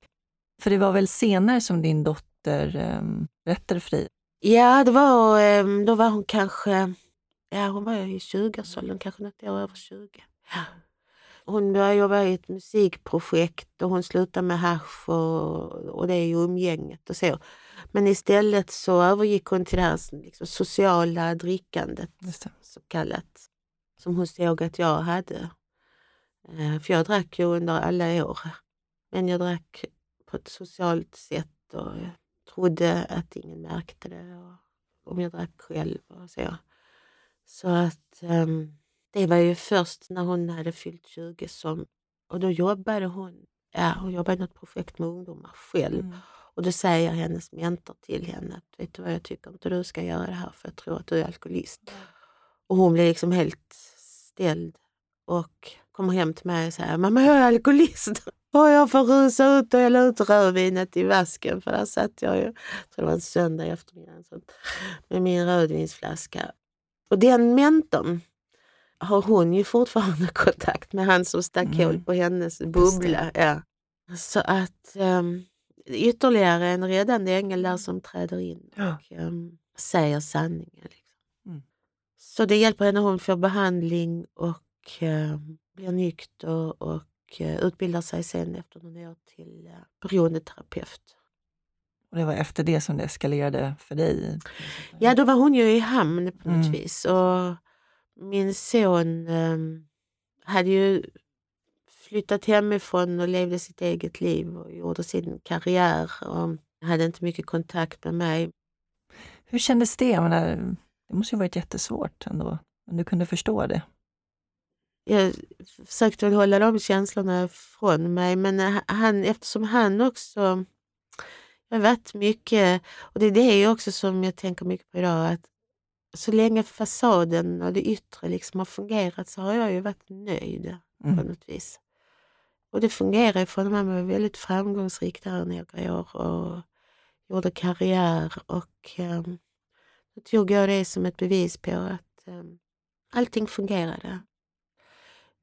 Speaker 1: För det var väl senare som din dotter um, för dig?
Speaker 2: Ja, det var, um, då var hon kanske, ja hon var i 20-årsåldern, kanske något år över 20. Hon började jobba i ett musikprojekt och hon slutade med hasch och, och det är ju umgänget och så. Men istället så övergick hon till det här liksom, sociala drickandet, så kallat, som hon såg att jag hade. Eh, för jag drack ju under alla år, men jag drack på ett socialt sätt och jag trodde att ingen märkte det. Och om jag drack själv och så. Så att um, det var ju först när hon hade fyllt 20 som, och då jobbade hon, ja, hon jobbade i något projekt med ungdomar själv. Mm. Och då säger hennes mentor till henne att vet du vad jag tycker inte du ska göra det här för jag tror att du är alkoholist. Mm. Och hon blev liksom helt ställd och kommer hem till mig och säger mamma jag är alkoholist. Och jag får rusa ut och hälla ut rödvinet i vasken för där satt jag ju, jag tror det var en söndag eftermiddag, med min rödvinsflaska. Och den mentorn, har hon ju fortfarande kontakt med han som stack mm. hål på hennes bubbla. Ja. Så att um, ytterligare en räddande ängel där som träder in ja. och um, säger sanningen. Liksom. Mm. Så det hjälper henne, hon får behandling och uh, blir nykter och uh, utbildar sig sen efter några år till uh, beroendeterapeut.
Speaker 1: Och det var efter det som det eskalerade för dig?
Speaker 2: Ja, då var hon ju i hamn på något mm. vis. Och min son um, hade ju flyttat hemifrån och levde sitt eget liv och gjorde sin karriär och hade inte mycket kontakt med mig.
Speaker 1: Hur kändes det? Menar, det måste ju varit jättesvårt ändå, om du kunde förstå det.
Speaker 2: jag försökte väl hålla de känslorna från mig men han, eftersom han också jag har varit mycket, och det är det också som jag tänker mycket på idag, att så länge fasaden och det yttre liksom har fungerat så har jag ju varit nöjd mm. på något vis. Och det fungerar för att man var väldigt framgångsrik där några år och gjorde karriär och um, då tog jag det som ett bevis på att um, allting fungerade.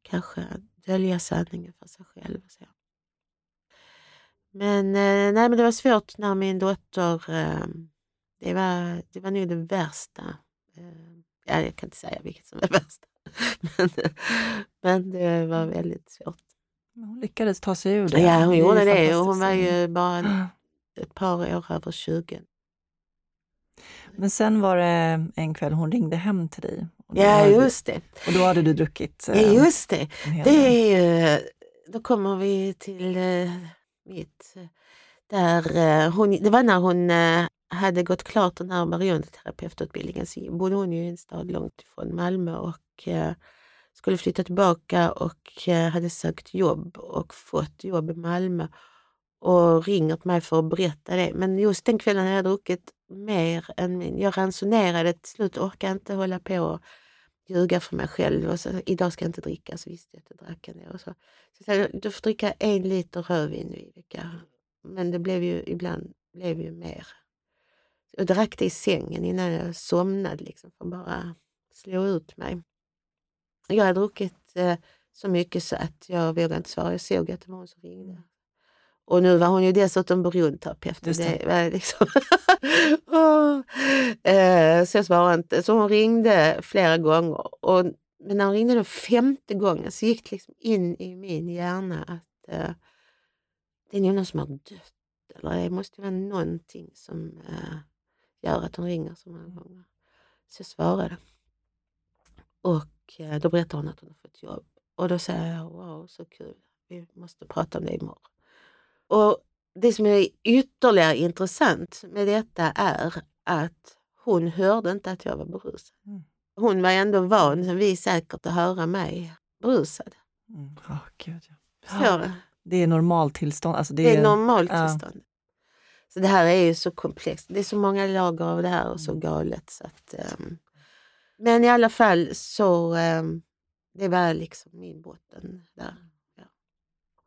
Speaker 2: Kanske dölja sanningen för sig själv. Så. Men, eh, nej, men det var svårt när min dotter, eh, det, var, det var nog det värsta. Eh, ja, jag kan inte säga vilket som var värst. men, men det var väldigt svårt.
Speaker 1: Hon lyckades ta sig ur det.
Speaker 2: Ja, hon det gjorde det. Och hon var ju bara ett par år över 20.
Speaker 1: Men sen var det en kväll hon ringde hem till dig.
Speaker 2: Ja, just det.
Speaker 1: Och då hade du druckit?
Speaker 2: Ja, just det. det är ju, då kommer vi till mitt. Där eh, hon, det var när hon eh, hade gått klart den här marioterapeututbildningen så bodde hon ju i en stad långt ifrån Malmö och eh, skulle flytta tillbaka och eh, hade sökt jobb och fått jobb i Malmö och ringer till mig för att berätta det. Men just den kvällen hade jag druckit mer än min. Jag ransonerade till slut, orkade inte hålla på och ljuga för mig själv. Och så, idag ska jag inte dricka, så visste jag att jag drack en del. Och så, så jag sa, du får dricka en liter rödvin i veckan. Men det blev ju ibland blev ju mer. Jag drack det i sängen innan jag somnade liksom, för att bara slå ut mig. Jag hade druckit eh, så mycket så att jag vågade inte svara. Jag såg att det var hon som ringde. Och nu var hon ju dessutom beroendeterapeut. Det. Det var liksom eh, så jag svarade inte. Så hon ringde flera gånger. Och, men när hon ringde den femte gången så gick det liksom in i min hjärna att uh, det är någon som har dött. Eller det måste vara någonting som uh, gör att hon ringer så många gånger. Så jag svarade. Och uh, då berättade hon att hon har fått jobb. Och då säger jag, wow så kul, vi måste prata om det imorgon. Och det som är ytterligare intressant med detta är att hon hörde inte att jag var berusad. Mm. Hon var ändå van, som vi säkert, att höra mig berusad.
Speaker 1: Mm. Oh, Gud, ja.
Speaker 2: Du?
Speaker 1: Det är normaltillstånd. Alltså det,
Speaker 2: det är normaltillstånd. Ja. Så det här är ju så komplext. Det är så många lager av det här och så mm. galet. Så att, um, men i alla fall så um, det var liksom min botten där.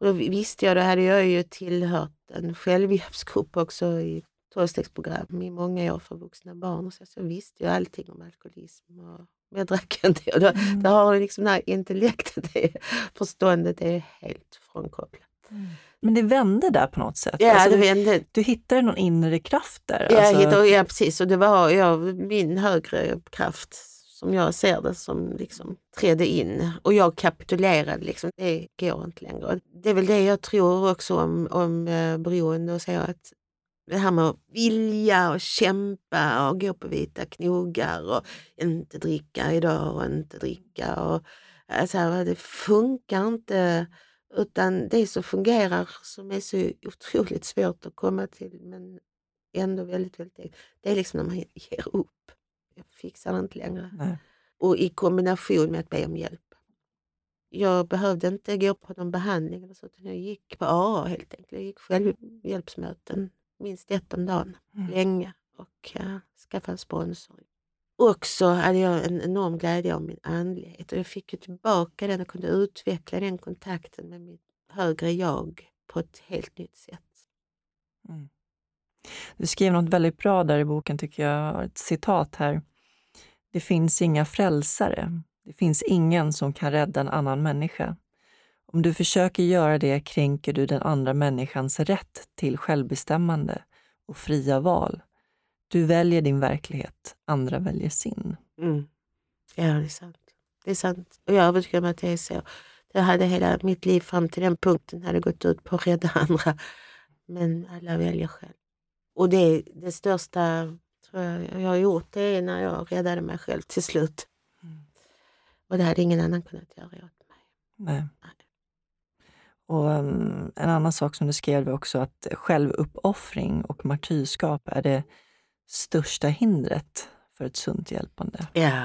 Speaker 2: Och då visste jag, då hade jag ju tillhört en självhjälpsgrupp också i tolvstegsprogram i många år för vuxna barn. Och så, så jag visste ju allting om alkoholism. Och, men jag drack inte. Och då, mm. då har liksom det här intellektet, det, förståndet, det är helt frånkopplat.
Speaker 1: Mm. Men det vände där på något sätt?
Speaker 2: Ja, alltså, det vände.
Speaker 1: Du hittade någon inre kraft där?
Speaker 2: Ja, alltså... hittade, ja precis. Och det var ja, min högre kraft som jag ser det, som liksom trädde in. Och jag kapitulerade, liksom. det går inte längre. Det är väl det jag tror också om, om eh, beroende och så att det här med att vilja och kämpa och gå på vita knogar och inte dricka idag och inte dricka. Och, alltså, det funkar inte. Utan det som fungerar, som är så otroligt svårt att komma till men ändå väldigt, väldigt det är liksom när man ger upp jag fixar det inte längre. Nej. Och i kombination med att be om hjälp. Jag behövde inte gå på någon behandling eller så, utan jag gick på AA helt enkelt. Jag gick självhjälpsmöten minst ett om dagen, mm. länge och uh, skaffade en sponsor. Också hade jag en enorm glädje av min andlighet och jag fick ju tillbaka den och kunde utveckla den kontakten med mitt högre jag på ett helt nytt sätt.
Speaker 1: Mm. Du skrev något väldigt bra där i boken, tycker jag. Ett citat här. Det finns inga frälsare. Det finns ingen som kan rädda en annan människa. Om du försöker göra det kränker du den andra människans rätt till självbestämmande och fria val. Du väljer din verklighet, andra väljer sin.
Speaker 2: Mm. Ja, det är sant. Det är sant. Och jag är övertygad om att det är så. Jag hade hela mitt liv fram till den punkten hade gått ut på att rädda andra. Men alla väljer själv. Och det, det största tror jag, jag har gjort det är när jag räddade mig själv till slut. Mm. Och det hade ingen annan kunnat göra åt mig.
Speaker 1: Nej. Nej. Och um, En annan sak som du skrev var också att självuppoffring och martyrskap är det största hindret för ett sunt hjälpande.
Speaker 2: Ja,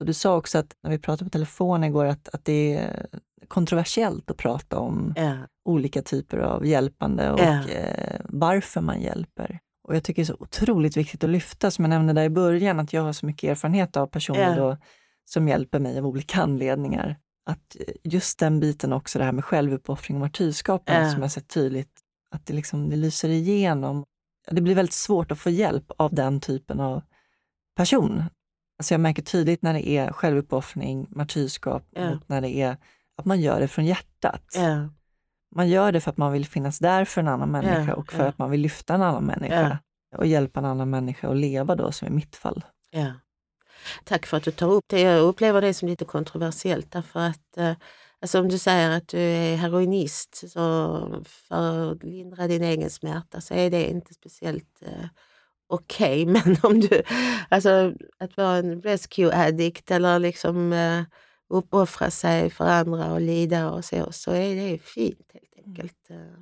Speaker 1: Och du sa också att när vi pratade på telefon igår att, att det är kontroversiellt att prata om
Speaker 2: Ja.
Speaker 1: olika typer av hjälpande och
Speaker 2: Ja.
Speaker 1: eh, varför man hjälper. Och jag tycker det är så otroligt viktigt att lyfta, som jag nämnde där i början, att jag har så mycket erfarenhet av personer då, som hjälper mig av olika anledningar. Att eh, just den biten också, det här med självuppoffring och martyrskap,
Speaker 2: Ja.
Speaker 1: som jag sett tydligt, att det, liksom, det lyser igenom. Det blir väldigt svårt att få hjälp av den typen av person. Alltså jag märker tydligt när det är självuppoffring, martyrskap,
Speaker 2: Ja.
Speaker 1: och när det är att man gör det från hjärtat.
Speaker 2: Ja.
Speaker 1: Man gör det för att man vill finnas där för en annan människa
Speaker 2: Ja,
Speaker 1: och för att man vill lyfta en annan människa och hjälpa en annan människa att leva då, som i mitt fall.
Speaker 2: Tack för att du tar upp det. Jag upplever det som lite kontroversiellt därför att eh, alltså om du säger att du är heroinist så för att lindra din egen smärta så är det inte speciellt eh, okej. Men om du, alltså att vara en rescue addict eller liksom eh, uppoffra sig för andra och lida och så, så är det fint helt enkelt. Eh,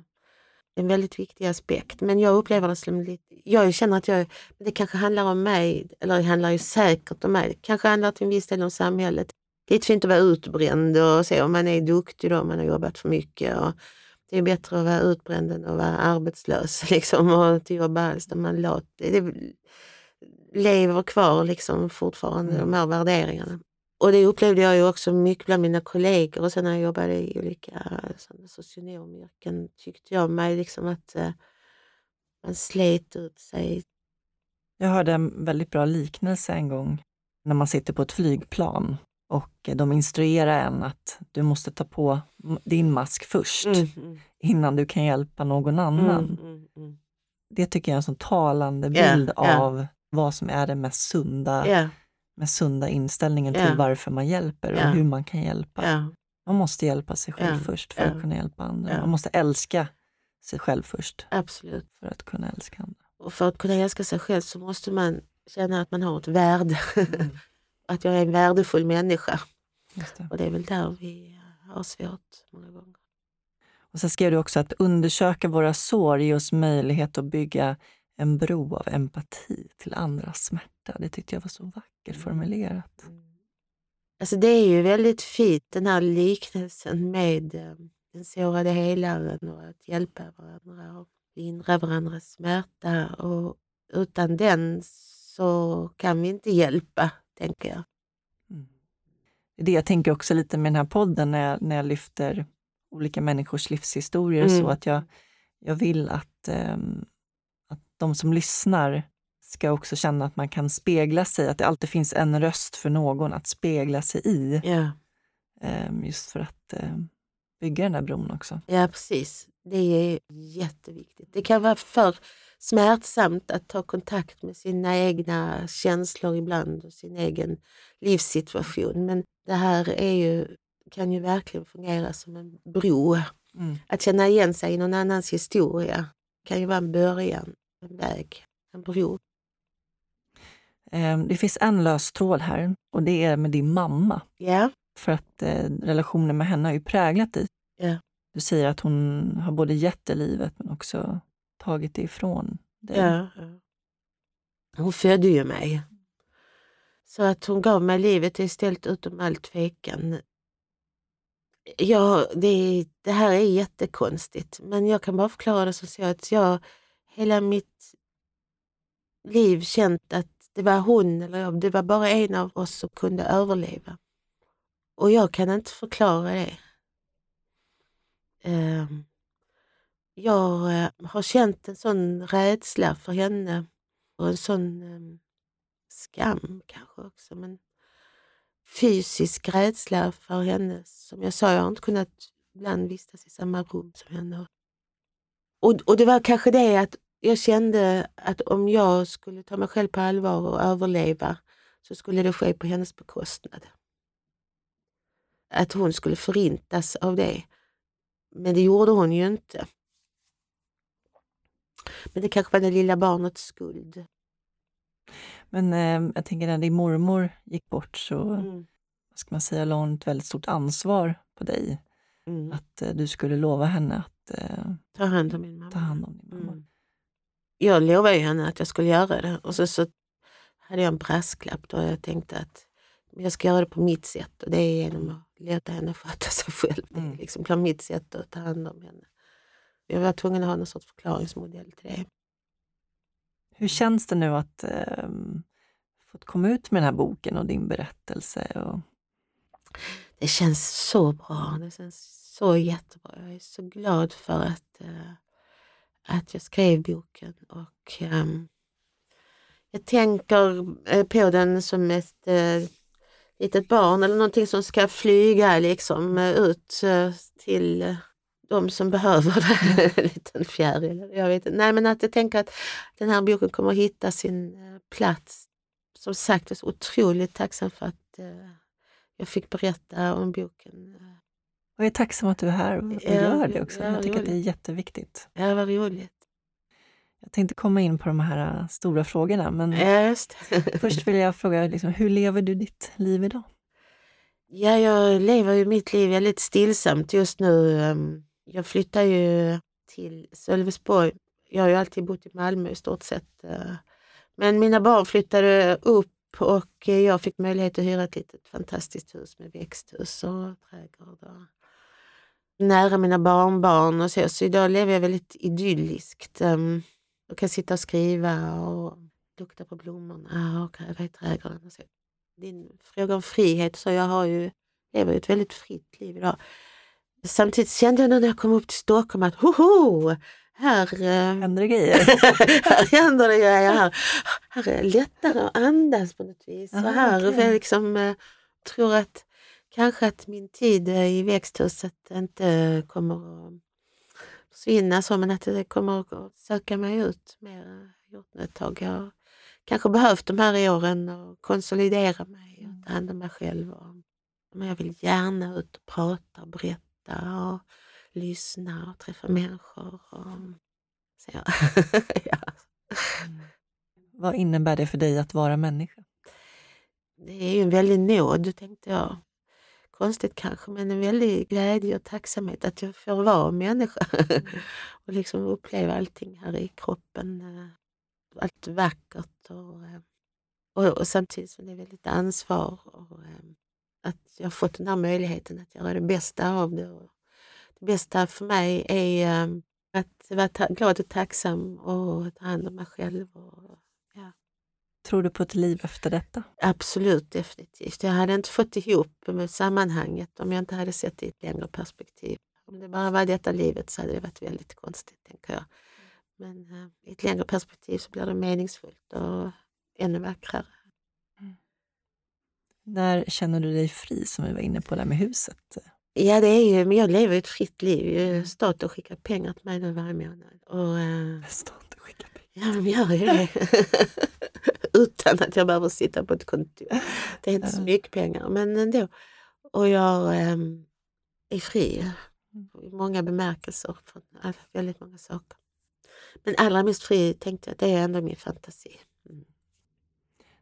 Speaker 2: en väldigt viktig aspekt. Men jag upplever det som lite... Jag känner att jag... Det kanske handlar om mig, eller det handlar ju säkert om mig. Det kanske handlar till en viss del om samhället. Det är fint att vara utbränd och så, om man är duktig då, om man har jobbat för mycket. Och det är bättre att vara utbränd än att vara arbetslös liksom, och inte jobba alls. Man lat, det, lever kvar liksom fortfarande,
Speaker 1: Mm.
Speaker 2: de här värderingarna. Och det upplevde jag ju också mycket bland mina kollegor och sen när jag jobbade i olika socionomyrken tyckte jag mig liksom att eh, man slet ut sig.
Speaker 1: Jag hörde en väldigt bra liknelse en gång när man sitter på ett flygplan och de instruerar en att du måste ta på din mask först
Speaker 2: Mm, mm,
Speaker 1: innan du kan hjälpa någon annan.
Speaker 2: mm, mm, mm.
Speaker 1: Det tycker jag är en sån talande bild
Speaker 2: ja.
Speaker 1: av vad som är den mest sunda,
Speaker 2: Ja,
Speaker 1: mest sunda inställningen till varför man hjälper och hur man kan hjälpa. Man måste hjälpa sig själv först för att kunna hjälpa andra. Man måste älska sig själv först
Speaker 2: absolut.
Speaker 1: för att kunna älska andra.
Speaker 2: Och för att kunna älska sig själv så måste man känna att man har ett värde. att jag är en värdefull människa.
Speaker 1: Det.
Speaker 2: Och det är väl där vi har svårt många gånger.
Speaker 1: Och sen skrev du också att undersöka våra sår ger oss möjlighet att bygga en bro av empati till andras smärta. Det tyckte jag var så vackert formulerat.
Speaker 2: Alltså det är ju väldigt fint den här liknelsen med eh, den sårade helaren och att hjälpa varandra och lindra varandras smärta. Och utan den så kan vi inte hjälpa, tänker jag.
Speaker 1: Mm. Det jag tänker också lite med den här podden när jag, när jag lyfter olika människors livshistorier.
Speaker 2: Mm.
Speaker 1: Så att jag, jag vill att, ehm, att de som lyssnar ska också känna att man kan spegla sig, att det alltid finns en röst för någon att spegla sig i.
Speaker 2: Ja,
Speaker 1: ehm, just för att ehm, bygga den där bron också.
Speaker 2: ja precis. Det är jätteviktigt. Det kan vara för smärtsamt att ta kontakt med sina egna känslor ibland och sin egen livssituation. Men det här är ju, kan ju verkligen fungera som en bro.
Speaker 1: Mm.
Speaker 2: Att känna igen sig i någon annans historia kan ju vara en början, en väg, en bro.
Speaker 1: Ehm, det finns en lös tråd här och det är med din mamma.
Speaker 2: Ja,
Speaker 1: För att eh, relationen med henne har ju präglat dig.
Speaker 2: Ja.
Speaker 1: Du säger att hon har både gett dig livet men också tagit det ifrån dig.
Speaker 2: ja. ja. Hon födde ju mig. Så att hon gav mig livet är ställt utom all tvekan. Ja, det, det här är jättekonstigt, men jag kan bara förklara det som så att jag hela mitt liv känt att det var hon eller jag, det var bara en av oss som kunde överleva. Och jag kan inte förklara det. Ehm. Jag eh, har känt en sån rädsla för henne och en sån ehm, skam kanske också. Men fysisk rädsla för henne. Som jag sa, jag har inte kunnat ibland vistas i samma rum som henne. Och, och det var kanske det att jag kände att om jag skulle ta mig själv på allvar och överleva så skulle det ske på hennes bekostnad. Att hon skulle förintas av det. Men det gjorde hon ju inte. Men det kanske var det lilla barnets skuld.
Speaker 1: Men eh, jag tänker när din mormor gick bort så
Speaker 2: Mm.
Speaker 1: ska man säga, la hon ett väldigt stort ansvar på dig.
Speaker 2: Mm.
Speaker 1: Att eh, du skulle lova henne att eh,
Speaker 2: Ta hand om min mamma.
Speaker 1: ta hand om din mamma.
Speaker 2: Mm. Jag lovade ju henne att jag skulle göra det och så, så hade jag en brasklapp då jag tänkte att jag ska göra det på mitt sätt och det är genom att låta henne sköta sig själv. Det
Speaker 1: Mm.
Speaker 2: är liksom mitt sätt att ta hand om henne. Jag var tvungen att ha någon sorts förklaringsmodell till det.
Speaker 1: Hur känns det nu att eh, fått komma ut med den här boken och din berättelse? Och...
Speaker 2: Det känns så bra. Det känns så jättebra. Jag är så glad för att, eh, att jag skrev boken. Och ehm, Jag tänker eh, på den som ett eh, litet barn eller någonting som ska flyga liksom eh, ut eh, till eh, de som behöver det. en liten fjäril. Jag vet inte. Nej men att jag tänker att den här boken kommer att hitta sin eh, plats. Som sagt, jag är så otroligt tacksam för att eh, jag fick berätta om boken.
Speaker 1: Och jag är tacksam att du är här och
Speaker 2: Ja,
Speaker 1: gör det också.
Speaker 2: ja,
Speaker 1: Jag tycker att det är
Speaker 2: roligt.
Speaker 1: jätteviktigt.
Speaker 2: Ja, vad roligt.
Speaker 1: Jag tänkte komma in på de här äh, stora frågorna, men
Speaker 2: Ja,
Speaker 1: först vill jag fråga, liksom, hur lever du ditt liv idag?
Speaker 2: Ja, jag lever ju mitt liv väldigt stillsamt just nu. Ehm, jag flyttade ju till Sölvesborg. Jag har ju alltid bott i Malmö i stort sett. Eh, men mina barn flyttade upp och jag fick möjlighet att hyra ett litet fantastiskt hus med växthus och trädgård. Och nära mina barnbarn och så. Så idag lever jag väldigt idylliskt. Ehm, jag kan sitta och skriva och lukta på blommorna och gräva i trädgården. Och så. Din fråga om frihet, så jag har ju, lever ju ett väldigt fritt liv idag. Samtidigt kände jag när jag kom upp till Stockholm att hoho, här, eh,
Speaker 1: Händer det grejer?
Speaker 2: här händer det grejer. Här, här är det lättare att andas på något vis.
Speaker 1: Aha,
Speaker 2: och här
Speaker 1: okej.
Speaker 2: är liksom, eh, tror att kanske att min tid i växthuset inte kommer att försvinna så, men att det kommer att söka mig ut mer. Jag gjort ett tag. Jag kanske behövt de här åren och konsolidera mig och ta hand om mig själv. Och, men jag vill gärna ut och prata och berätta och lyssna och träffa människor. Och, så ja. ja.
Speaker 1: Vad innebär det för dig att vara människa?
Speaker 2: Det är ju en väldig nåd, tänkte jag. Konstigt kanske, men en väldig glädje och tacksamhet att jag får vara människa. och liksom uppleva allting här i kroppen. eh, Allt vackert och, eh, och, och samtidigt som det är väldigt ansvar. Och, eh, att jag har fått den här möjligheten att göra det bästa av det. Och det bästa för mig är eh, att vara glad och tacksam och ta hand om mig själv. Och, ja.
Speaker 1: Tror du på ett liv efter detta?
Speaker 2: Absolut, definitivt. Jag hade inte fått ihop med sammanhanget om jag inte hade sett det i ett längre perspektiv. Om det bara var detta livet så hade det varit väldigt konstigt, tänker jag. Men eh, i ett längre perspektiv så blir det meningsfullt och ännu vackrare.
Speaker 1: När känner du dig fri, som vi var inne på där med huset?
Speaker 2: Ja, det är ju, men jag lever ett fritt liv. Staten skickar pengar till mig nu varje månad. Och, eh,
Speaker 1: Staten skickar pengar.
Speaker 2: Ja, de gör ju det. Utan att jag behöver sitta på ett kontor. Det är inte så mycket pengar, men ändå. Och jag ehm, är fri i många bemärkelser från väldigt många saker. Men allra mest fri tänkte jag det är ändå min fantasi. Mm.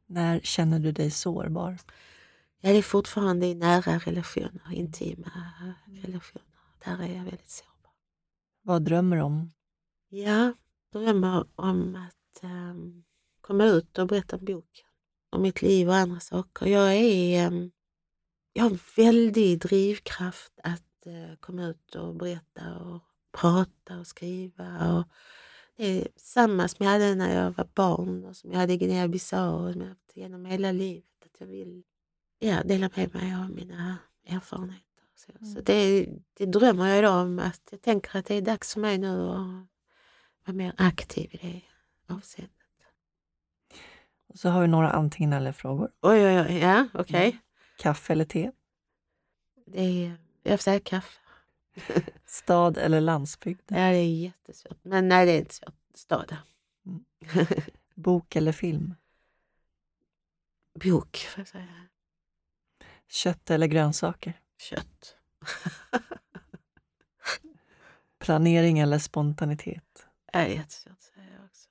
Speaker 1: När känner du dig sårbar?
Speaker 2: Ja, det är fortfarande i nära relationer, intima relationer. Där är jag väldigt sårbar.
Speaker 1: Vad drömmer du om?
Speaker 2: Ja, drömmer om att ehm, komma ut och berätta en bok om mitt liv och andra saker. Jag är ehm, jag har en väldig drivkraft att eh, komma ut och berätta och prata och skriva. Och det är samma som jag hade när jag var barn och som jag hade i Guinea-Bissau och som jag haft genom hela livet. Att jag vill ja, dela med mig av mina erfarenheter. Så, så det, det drömmer jag idag om. Att jag tänker att det är dags för mig nu att vara mer aktiv i det avseendet.
Speaker 1: Och så har vi några antingen eller-frågor.
Speaker 2: Oj, oj, oj. Ja, okej.
Speaker 1: Kaffe eller te?
Speaker 2: Det är, jag säga kaffe.
Speaker 1: Stad eller landsbygd?
Speaker 2: Ja, det är jättesvårt. Men nej, det är inte svårt. Stad.
Speaker 1: Mm. Bok eller film?
Speaker 2: Bok, får jag säga.
Speaker 1: Kött eller grönsaker?
Speaker 2: Kött.
Speaker 1: Planering eller spontanitet?
Speaker 2: Det är jättesvårt att säga också.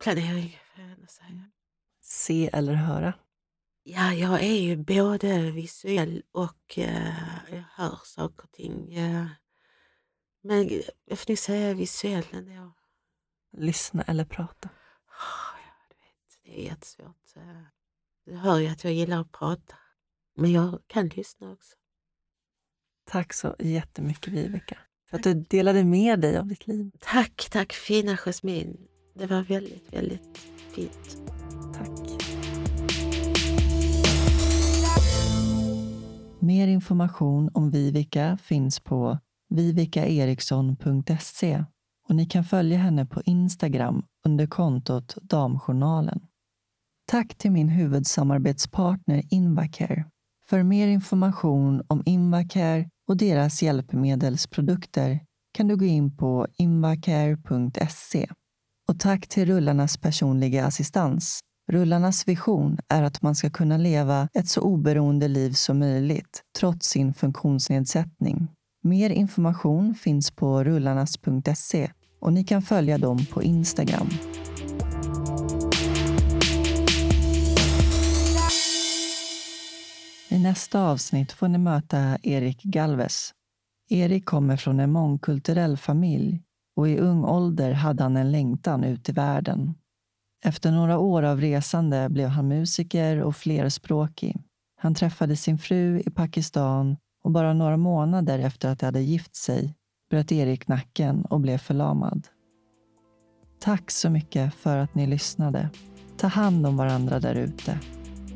Speaker 2: Planering, får jag ändå säga.
Speaker 1: Se eller höra?
Speaker 2: Ja, jag är ju både visuell och eh, jag hör saker och ting. Eh, men jag får nog säga visuell ändå.
Speaker 1: Lyssna eller prata?
Speaker 2: Oh, ja, du vet, det är jättesvårt. Eh, Du hör ju att jag gillar att prata. Men jag kan lyssna också.
Speaker 1: Tack så jättemycket Viveka för att du delade med dig av ditt liv.
Speaker 2: Tack, tack fina Jasmin. Det var väldigt, väldigt fint.
Speaker 1: Tack. Mer information om Vivica finns på vivikaeriksson.se och ni kan följa henne på Instagram under kontot Damjournalen. Tack till min huvudsamarbetspartner Invacare. För mer information om Invacare och deras hjälpmedelsprodukter kan du gå in på invacare.se. Och tack till Rullarnas personliga assistans. Rullarnas vision är att man ska kunna leva ett så oberoende liv som möjligt trots sin funktionsnedsättning. Mer information finns på rullarnas.se och ni kan följa dem på Instagram. Nästa avsnitt får ni möta Erik Galvez. Erik kommer från en mångkulturell familj och i ung ålder hade han en längtan ut i världen. Efter några år av resande blev han musiker och flerspråkig. Han träffade sin fru i Pakistan och bara några månader efter att de hade gift sig bröt Erik nacken och blev förlamad. Tack så mycket för att ni lyssnade. Ta hand om varandra där ute.